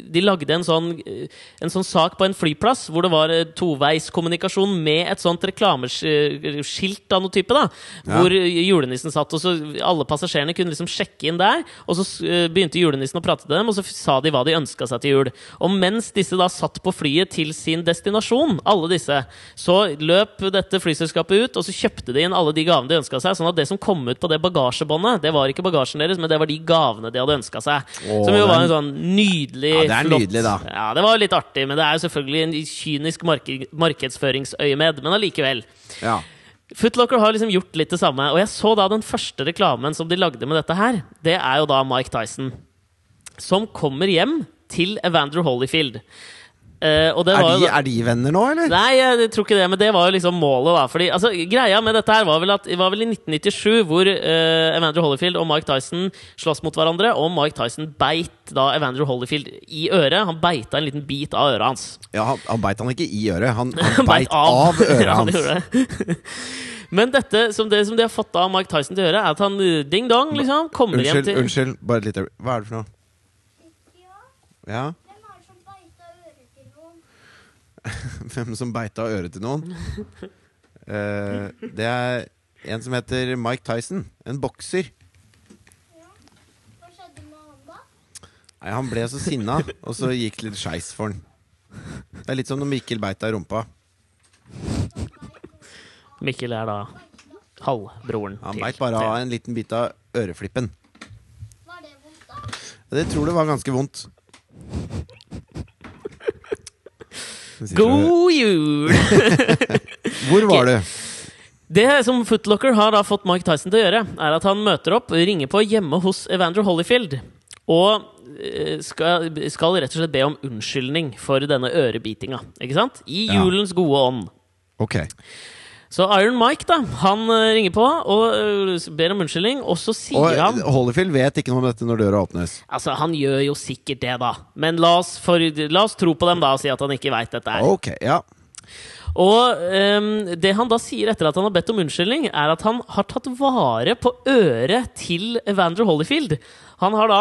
de lagde en sånn, en sånn sak på en flyplass hvor det var toveiskommunikasjon med et sånt reklameskilt av noe type, da. Ja. Hvor julenissen satt, og så alle passasjerene kunne liksom sjekke inn der. Og så begynte julenissen å prate til dem, og så sa de hva de ønska seg til jul. Og mens disse da satt på flyet til sin destinasjon, alle disse, så løp dette flyselskapet ut, og så kjøpte de inn alle de gavene de ønska seg. Sånn at det som kom ut på det bagasjebåndet, det var ikke bagasjen deres, men det var de gavene de hadde ønska seg. Åh, som jo var en sånn nydelig, Ja, det er flott nydelig, da. Ja, det var litt artig, men det er jo selvfølgelig en kynisk mark markedsføringsøyemed. Men allikevel. Ja. Footlocker har liksom gjort litt det samme. Og jeg så da den første reklamen som de lagde med dette her. Det er jo da Mike Tyson. Som kommer hjem til Evander Holyfield. Eh, og det Er, jo de, er de venner nå, eller? Nei, jeg tror ikke det, men det var jo liksom målet, da. Fordi, altså, greia med dette her var vel at det var vel i 1997 hvor uh, Evander Holyfield og Mike Tyson slåss mot hverandre, og Mike Tyson beit da Evander Holyfield i øret. Han beita en liten bit av øret hans. Ja, han, han beit han ikke i øret, han, han beit av øret hans. Men dette som det som de har fått av Mike Tyson til å gjøre, er at han uh, ding-dong liksom kommer hjem til unnskyld, bare et lite Hva er det for noe? Ja, Ja? hvem er det som beita øret til noen? Hvem som beita øret til noen? Uh, det er en som heter Mike Tyson. En bokser. Ja. Hva skjedde med han da? Nei, Han ble så sinna, og så gikk det litt skeis for han. Det er litt som når Mikkel beit deg i rumpa. Mikkel er da halvbroren Han til beit bare av en liten bit av øreflippen. Var det vondt da? Det tror det var ganske vondt. God jul! Hvor var du? Det som Footlocker har da fått Mike Tyson til å gjøre, er at han møter opp, ringer på hjemme hos Evander Holyfield, og eh, skal, skal rett og slett be om unnskyldning for denne ørebitinga. Ikke sant? I Ja. julens gode ånd. Ok. Så Iron Mike da, han eh, ringer på og eh, ber om unnskyldning, og så sier Og han Holyfield vet ikke noe om dette når døra åpnes. Altså, han gjør jo sikkert det, da. Men la oss, for, la oss tro på dem da og si at han ikke veit dette. her Ok, ja. Og um, det han da sier etter at han har bedt om unnskyldning, er at han har tatt vare på øret til Evander Holyfield. Han har da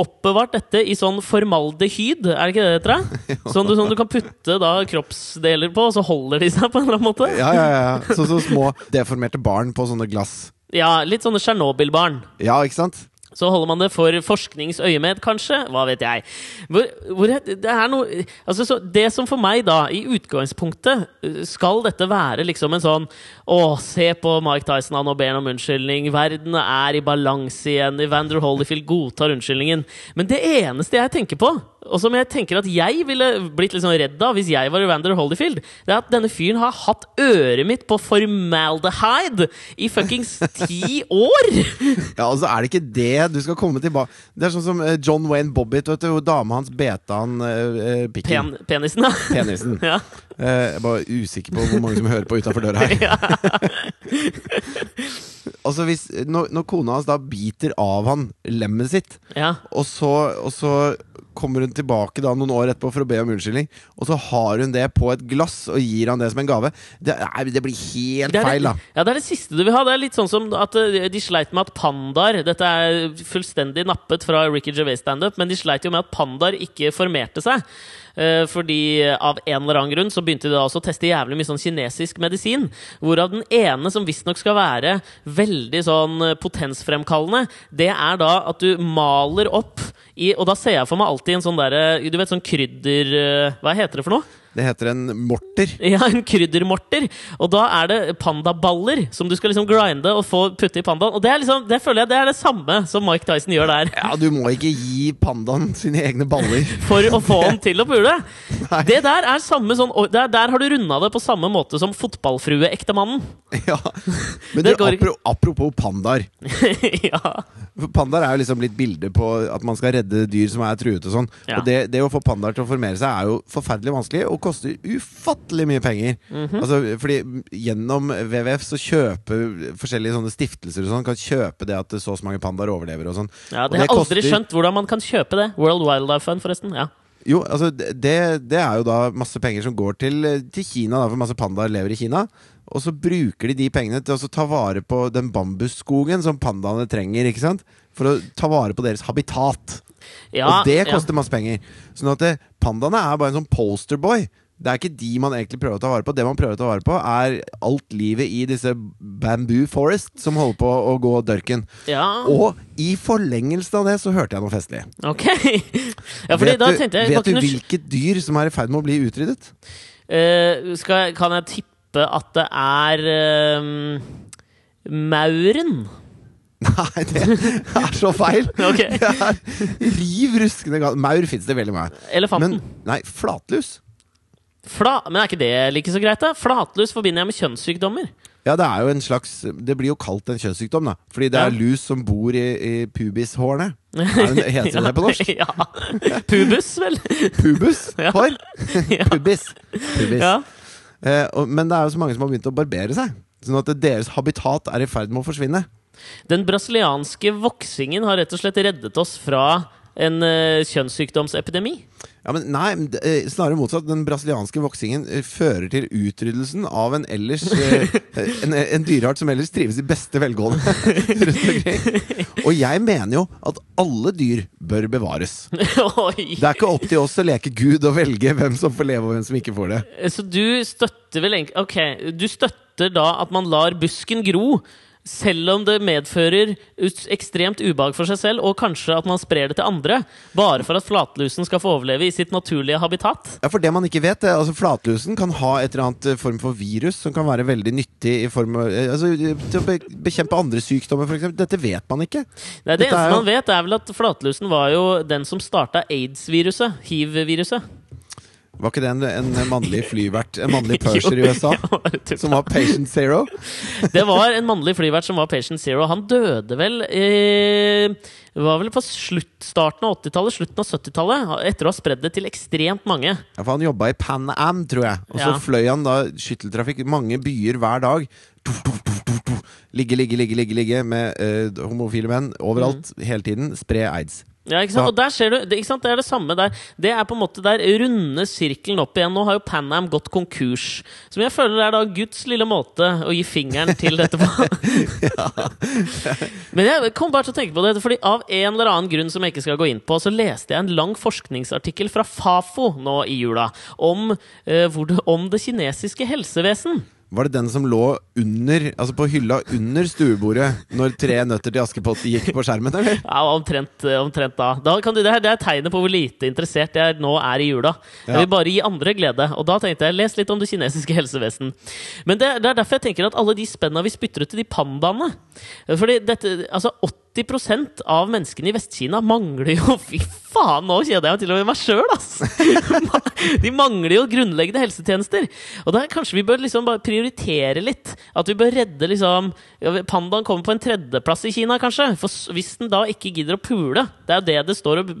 oppbevart dette i sånn formaldehyd, er det ikke det det heter? Sånn du, sånn du kan putte da kroppsdeler på, og så holder de seg på en eller annen måte? Ja, ja, ja. Så, så små deformerte barn på sånne glass. Ja, Litt sånne Tsjernobyl-barn. Ja, ikke sant? Så holder man det for forskningsøyemed, kanskje? Hva vet jeg. Hvor, hvor det, noe altså, så Det som for meg, da, i utgangspunktet eh, Skal dette være liksom en sånn Å, se på Mike Tyson, han og ber om unnskyldning. Verden er i balanse igjen. Evander Holyfield godtar unnskyldningen. Men det eneste jeg tenker på, og som jeg tenker at jeg ville blitt litt sånn redd av hvis jeg var Evander Holyfield, det er at denne fyren har hatt øret mitt på formaldehyde i fuckings ti år! Ja, altså Er det ikke det du skal komme tilbake Det er sånn som eh, John Wayne Bobbitt, vet du, hvor dama hans beta han eh, eh, pikken. Pen, penisen, da. Penisen. ja. Eh, jeg er bare usikker på hvor mange som hører på utafor døra her. altså hvis, når, når kona hans da biter av han lemmet sitt, ja. og så, og så kommer hun tilbake da noen år etterpå for å be om unnskyldning, og så har hun det på et glass og gir han det som en gave. Det, er, det blir helt Det er feil, da. ja, det er det siste du vil ha. Det er litt sånn som at eh, de sleit med at pandaer Dette er fullstendig nappet fra Ricky Gervais standup, men de sleit jo med at pandaer ikke formerte seg. Eh, fordi av en eller annen grunn så begynte de da også å teste jævlig mye sånn kinesisk medisin. Hvorav den ene, som visstnok skal være veldig sånn eh, potensfremkallende, det er da at du maler opp i Og da ser jeg for meg alltid en sånn derre Du vet sånn krydder... eh, Hva heter det for noe? Det heter en morter. Ja, en kryddermorter. Og da er det pandaballer som du skal liksom grinde og få putte i pandaen. Og det, er liksom, det føler jeg det er det samme som Mike Tyson gjør der. Ja, du må ikke gi pandaen sine egne baller. For å få han til å pule. Nei. Det der er samme sånn der, der har du runda det på samme måte som fotballfrueektemannen. Ja. Men du, går apropos pandaer. ja. Pandaer er jo liksom blitt bilde på at man skal redde dyr som er truet og sånn. Ja. Og det, det å få pandaer til å formere seg er jo forferdelig vanskelig og koster ufattelig mye penger. Mhm. Altså, fordi gjennom WWF så kjøper forskjellige sånne stiftelser og sånn kan kjøpe det at så og så mange pandaer overlever og sånn. ja, Det har jeg aldri koster- skjønt hvordan man kan kjøpe det. World Wildlife Fund, forresten. Ja. Jo, altså det, det er jo da masse penger som går til, til Kina, da, for masse pandaer lever i Kina. Og så bruker de de pengene til å ta vare på den bambusskogen som pandaene trenger. ikke sant? For å ta vare på deres habitat. Ja, og det ja. koster masse penger. Sånn at pandaene er bare en sånn posterboy. Det er ikke de man egentlig prøver å ta vare på. Det man prøver å ta vare på, er alt livet i disse bamboo forest som holder på å gå dørken. Ja, Og i forlengelse av det så hørte jeg noe festlig. ok. ja, fordi vet da du, jeg vet du hvilket dyr som er i ferd med å bli utryddet? Uh, skal, Kan jeg tippe at det er um, mauren? Nei, det er så feil! okay. Det er riv ruskende galt. Maur fins det veldig mye. Elefanten? Men nei, flatlus. Fla, men er ikke det like så greit, da? Flatlus forbinder jeg med kjønnssykdommer. Ja, det er jo en slags Det blir jo kalt en kjønnssykdom, da. Fordi det Ja. er lus som bor i, i pubishårene. Er Heter det på norsk? ja. Pubus, vel? Pubus? Hår? ja. Pubis. Pubis. ja. Eh, men det er jo så mange som har begynt å barbere seg. Sånn at deres habitat er i ferd med å forsvinne. Den brasilianske voksingen har rett og slett reddet oss fra en uh, kjønnssykdomsepidemi. Ja, men nei, eh, snarere motsatt. Den brasilianske voksingen eh, fører til utryddelsen av en ellers eh, en, en dyreart som ellers trives i beste velgående. rundt omkring. Og jeg mener jo at alle dyr bør bevares. Det er ikke opp til oss å leke Gud og velge hvem som får leve og hvem som ikke får det. Så du støtter vel egentlig Ok, du støtter da at man lar busken gro, selv om det medfører ekstremt ubehag for seg selv, og kanskje at man sprer det til andre, bare for at flatlusen skal få overleve i sitt naturlige habitat? Ja, For det man ikke vet, er altså Flatlusen kan ha et eller annet eh, form for virus som kan være veldig nyttig i form av, eh, altså, til å be bekjempe andre sykdommer, f.eks. Dette vet man ikke. Nei, det Dette eneste jo- man vet, er vel at flatlusen var jo den som starta aids-viruset. Hiv-viruset. Var ikke det en, en mannlig flyvert, en mannlig purser i USA? Som var patient zero? Det var en mannlig flyvert som var patient zero. Han døde vel eh, var vel på slutt, starten av 80-tallet, slutten av 70-tallet, etter å ha spredd det til ekstremt mange. Ja, for Han jobba i Pan Am, tror jeg. Og så Ja. fløy han da skytteltrafikk mange byer hver dag. Ligge, ligge, ligge, ligge, ligge med eh, homofile menn overalt Mm. hele tiden. Spre aids. Ja, ikke sant? Og der ser du, det, ikke sant? det er det samme der. Det er på en måte der runde sirkelen opp igjen. Nå har jo Pan Am gått konkurs. Som jeg føler er da Guds lille måte å gi fingeren til dette på. Men jeg kom bare til å tenke på det, fordi av en eller annen grunn som jeg ikke skal gå inn på, så leste jeg en lang forskningsartikkel fra Fafo nå i jula om, eh, det, om det kinesiske helsevesen. Var det den som lå under Altså på hylla under stuebordet når Tre nøtter til Askepott gikk på skjermen, eller? Ja, omtrent, eh, omtrent da. da kan du, det, her, det er tegnet på hvor lite interessert jeg nå er i jula. Jeg vil bare gi andre glede. Og da tenkte jeg, les litt om det kinesiske helsevesen. Men det, det er derfor jeg tenker at alle de spenna vi spytter ut til de pandaene Fordi dette, altså 80 av menneskene i Vest-Kina mangler jo Fy faen, nå kjeder jeg meg til og med meg sjøl, ass! De mangler jo grunnleggende helsetjenester. Og da kanskje vi bør liksom bare prioritere litt. At vi bør redde liksom Pandaen kommer på en tredjeplass i Kina, kanskje. For hvis den da ikke gidder å pule Det er jo det det står og,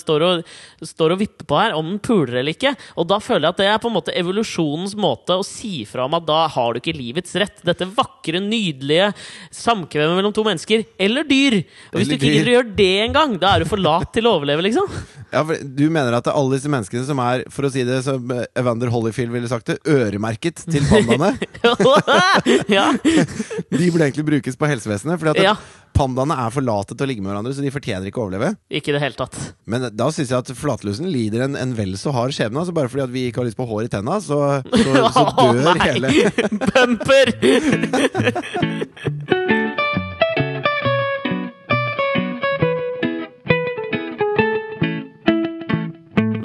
står og, står og vipper på her, om den puler eller ikke. Og da føler jeg at det er på en måte evolusjonens måte å si fra om at da har du ikke livets rett. Dette vakre, nydelige samkvemmet mellom to mennesker, eller dyr, Og hvis du ikke gidder å gjøre det engang, da er du for lat til å overleve, liksom. Ja, for Du mener at det er alle disse menneskene som er, for å si det som eh, Evander Holyfield ville sagt det, øremerket til pandaene, ja. de burde egentlig brukes på helsevesenet. Fordi at ja. pandaene er for late til å ligge med hverandre, så de fortjener ikke å overleve. Ikke det hele tatt. Men da syns jeg at flatlusen lider en, en vel så hard skjebne. Altså bare fordi at vi ikke har lyst på hår i tenna, så, så, så dør oh, hele Bumper!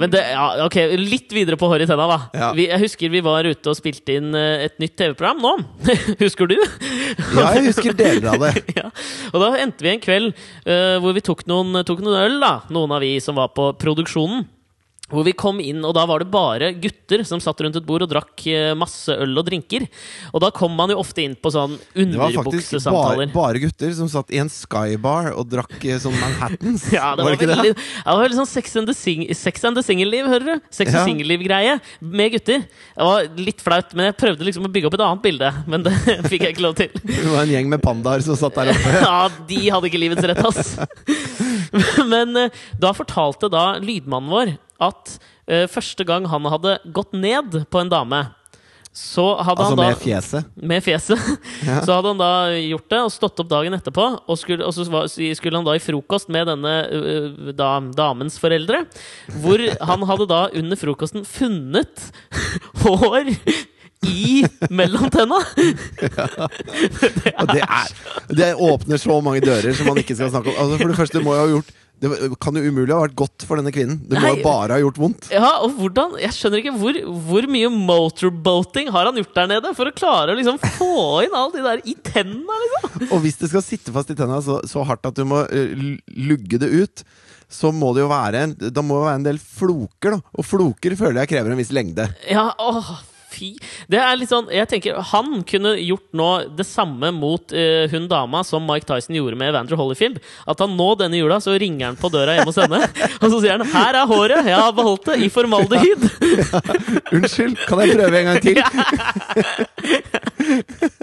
Men det, ja, ok, Litt videre på hår i tenna, da. Ja. Vi, jeg husker vi var ute og spilte inn eh, et nytt TV-program nå. husker du? Ja, jeg husker deler av det. ja. Og da endte vi en kveld uh, hvor vi tok noen, tok noen øl, da. Noen av vi som var på produksjonen. Hvor vi kom inn, og da var det bare gutter som satt rundt et bord og drakk eh, masse øl og drinker. Og da kom man jo ofte inn på sånn Det var faktisk bare, bare gutter som satt i en skybar og drakk eh, sånn Manhattans. Ja, det var, ikke veldig, ja, det var veldig sånn Sex and the, sing, sex and the Single-liv, hører du? Sex and Ja. Single-liv-greie med gutter. Det var litt flaut, men jeg prøvde liksom å bygge opp et annet bilde. Men det fikk jeg ikke lov til. Det var en gjeng med pandaer som satt der oppe. Ja, de hadde ikke livets rett, ass. Men eh, da fortalte da lydmannen vår at uh, første gang han hadde gått ned på en dame, så hadde Altså han da med fjeset. med fjeset. Ja. Så hadde han da gjort det og stått opp dagen etterpå. Og, skulle, og så skulle han da i frokost med denne øh, da, damens foreldre. Hvor han hadde da under frokosten funnet hår i mellom tenna! Ja. det, er, det åpner så mange dører som man ikke skal snakke om. Altså For det første må jeg ha gjort Det kan jo umulig ha vært godt for denne kvinnen. Det må jo bare ha gjort vondt. Ja, og hvordan Jeg skjønner ikke hvor, hvor mye motorboating har han gjort der nede for å klare å liksom få inn alt det der i tenna, liksom? Og hvis det skal sitte fast i tenna så, så hardt at du må eh, lugge det ut, så må det jo være en, det være en del floker, da. Og floker føler jeg krever en viss lengde. Ja, åh, fy Det er litt sånn Jeg tenker Han kunne gjort nå det samme mot uh, hun dama som Mike Tyson gjorde med Evander Holyfield. At han nå denne jula så ringer han på døra hjemme hos henne, og så sier han 'Her er håret! Jeg har beholdt det i formaldehyd'. Unnskyld, kan jeg prøve en gang til?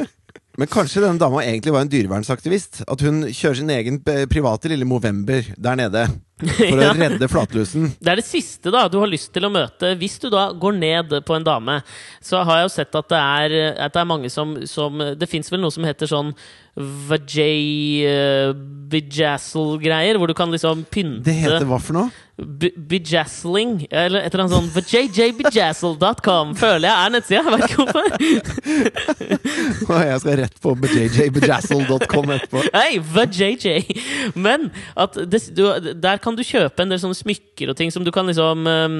Men kanskje denne dama egentlig var en dyrevernsaktivist? At hun kjører sin egen eh, private lille Movember der nede for å Ja. redde flatlusen? Det er det siste da du har lyst til å møte. Hvis du da går ned på en dame, så har jeg jo sett at det er, at det er mange som, som Det fins vel noe som heter sånn vajay uh, bejazzle-greier, hvor du kan liksom pynte Det heter hva for noe? Bijazzling, eller et eller annet sånn vajaybejazzle.com, føler jeg er nettsida. Jeg vet ikke hvorfor. Jeg skal rett på jjbejazzle.com etterpå. Hei, vajayjay! Men at det, du, der kan du kjøpe en del sånne smykker og ting som du kan liksom um,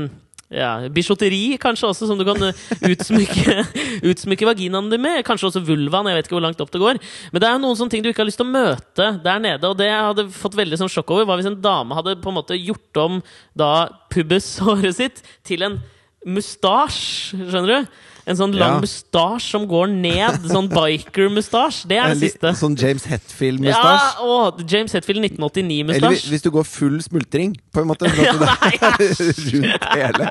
ja, Bijouteri kanskje også, som du kan uh, utsmykke, utsmykke vaginaen din med. Kanskje også vulvaen. Jeg vet ikke hvor langt opp det går. Men det er jo noen sånne ting du ikke har lyst til å møte der nede. Og det jeg hadde fått veldig sånn sjokk over, var hvis en dame hadde på en måte gjort om da pubeshåret sitt til en mustasje. Skjønner du? En sånn lang Ja. mustasje som går ned. Sånn biker-mustasje. Det er det siste. Sånn James Hetfield-mustasje? Ja, å, James Hetfield Eller hvis, 1989-mustasj. hvis du går full smultring, på en måte. sånn Ja, er rundt hele.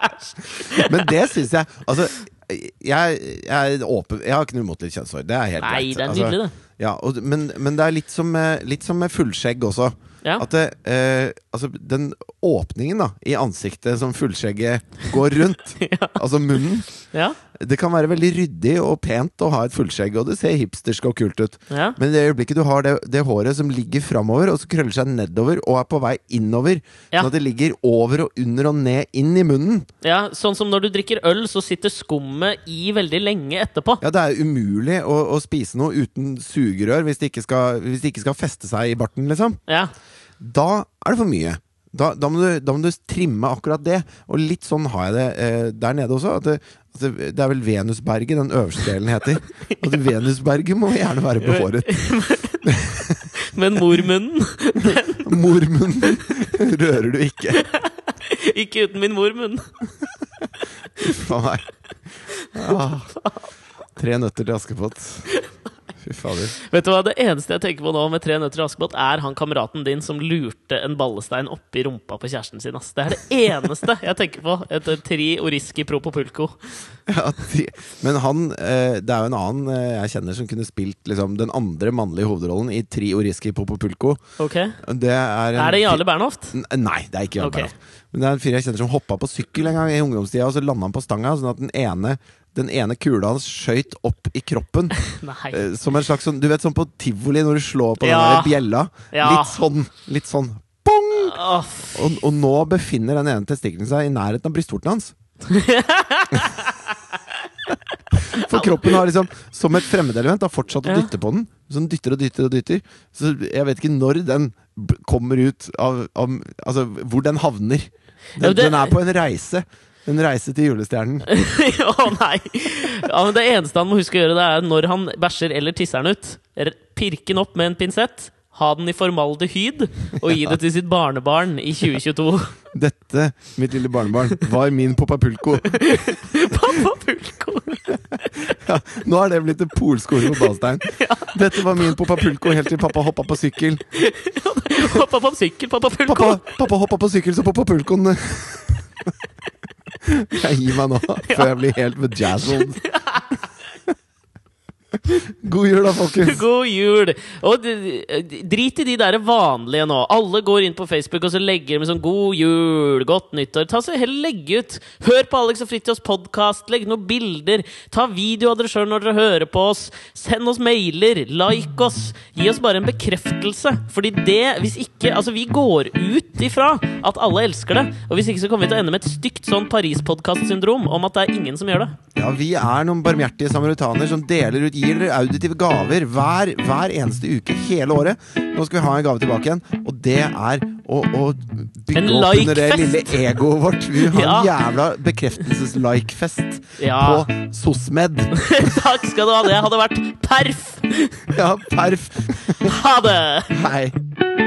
Men det syns jeg Altså, jeg, jeg er åpen Jeg har ikke noe imot litt kjønnshår. Det er helt Nei, greit. det er Altså, nydelig, det. Ja, og, men, men det er litt som, litt som med fullskjegg også. Ja. At det, eh, altså den åpningen da i ansiktet som fullskjegget går rundt, altså munnen Ja, Det kan være veldig ryddig og pent å ha et fullskjegg, og det ser hipstersk og kult ut. ja. Men i det øyeblikket du har det, det håret som ligger framover, og så krøller seg nedover og er på vei innover, Ja. sånn at det ligger over og under og ned inn i munnen ja, Sånn som når du drikker øl, så sitter skummet i veldig lenge etterpå. Ja, det er umulig å, å spise noe uten sugerør hvis det, ikke skal, hvis det ikke skal feste seg i barten, liksom. Ja. Da er det for mye. Da, da, må du, da må du trimme akkurat det. Og litt sånn har jeg det eh, der nede også. At det, det, det er vel Venusberget den øverste delen heter. At Venusberget må gjerne være behåret. Men mormunnen Mormunnen rører du ikke. Ikke uten min mormunn. Faen meg. Ah. Tre nøtter til Askepott. Fy fader. Vet du hva, Det eneste jeg tenker på nå med Tre nøtter i Askepott, er han kameraten din som lurte en ballestein oppi rumpa på kjæresten sin. Ass. Det er det eneste jeg tenker på etter Tri Oriski Propopulco. Ja, de, men han eh, Det er jo en annen eh, jeg kjenner som kunne spilt liksom, den andre mannlige hovedrollen i Tri Oriski Popopulco. Ok Det er, en Er det Jarle Bernhoft? Nei, det er ikke Jarle okay. Bernhoft. Men det er en fyr jeg kjenner som hoppa på sykkel en gang i ungdomstida, og så landa han på stanga, sånn at den ene, den ene kula hans skøyt opp i kroppen. Eh, som en slags sånn Du vet sånn på tivoli når du slår på Ja. den der bjella? Ja. Litt sånn. Litt sånn bong! Og, og nå befinner den ene testikkelen seg i nærheten av brystvorten hans. For kroppen har liksom, som et fremmedelement, har fortsatt å dytte på den. Så den dytter og dytter og dytter. Så jeg vet ikke når den kommer ut av, av Altså hvor den havner. Den, Ja, det- den er på en reise. En reise til julestjernen. Å nei! Ja, men Det eneste han må huske å gjøre, det er når han bæsjer eller tisser den ut. Pirke den opp med en pinsett, ha den i formaldehyd og gi det til sitt barnebarn i 2022. Dette, mitt lille barnebarn, var min Popapulko. Popapulko! Ja, nå er det blitt et polskole på Balstein. Ja. Dette var min Popapulko helt til pappa hoppa på sykkel. hoppa på sykkel, pappa Pulko! Pappa, pappa hoppa på sykkel, så Popapulcoen Jeg gir meg nå, før jeg blir helt bejazzled. God jul, da, folkens. God jul! Og drit i de der vanlige nå. Alle går inn på Facebook og så legger med sånn 'God jul', 'Godt nyttår'. Ta så Heller Legg ut. Hør på Alex og Fritjofs podkast. Legg noen bilder. Ta video av dere sjøl når dere hører på oss. Send oss mailer. Like oss. Gi oss bare en bekreftelse. Fordi det, hvis ikke Altså, vi går ut ifra at alle elsker det. Og hvis ikke så kommer vi til å ende med et stygt sånn Paris-podkast-syndrom om at det er ingen som gjør det. Ja, Vi er noen barmhjertige samaritaner som deler ut, gir dere auditive gaver hver, hver eneste uke hele året. Nå skal vi ha en gave tilbake igjen, og det er å, å bygge like opp under det lille egoet vårt. Vi har ja. en jævla bekreftelses-like-fest Ja. på SOSMED. Takk skal du ha. Det hadde vært perf! Ja, perf. Ha det! Hei.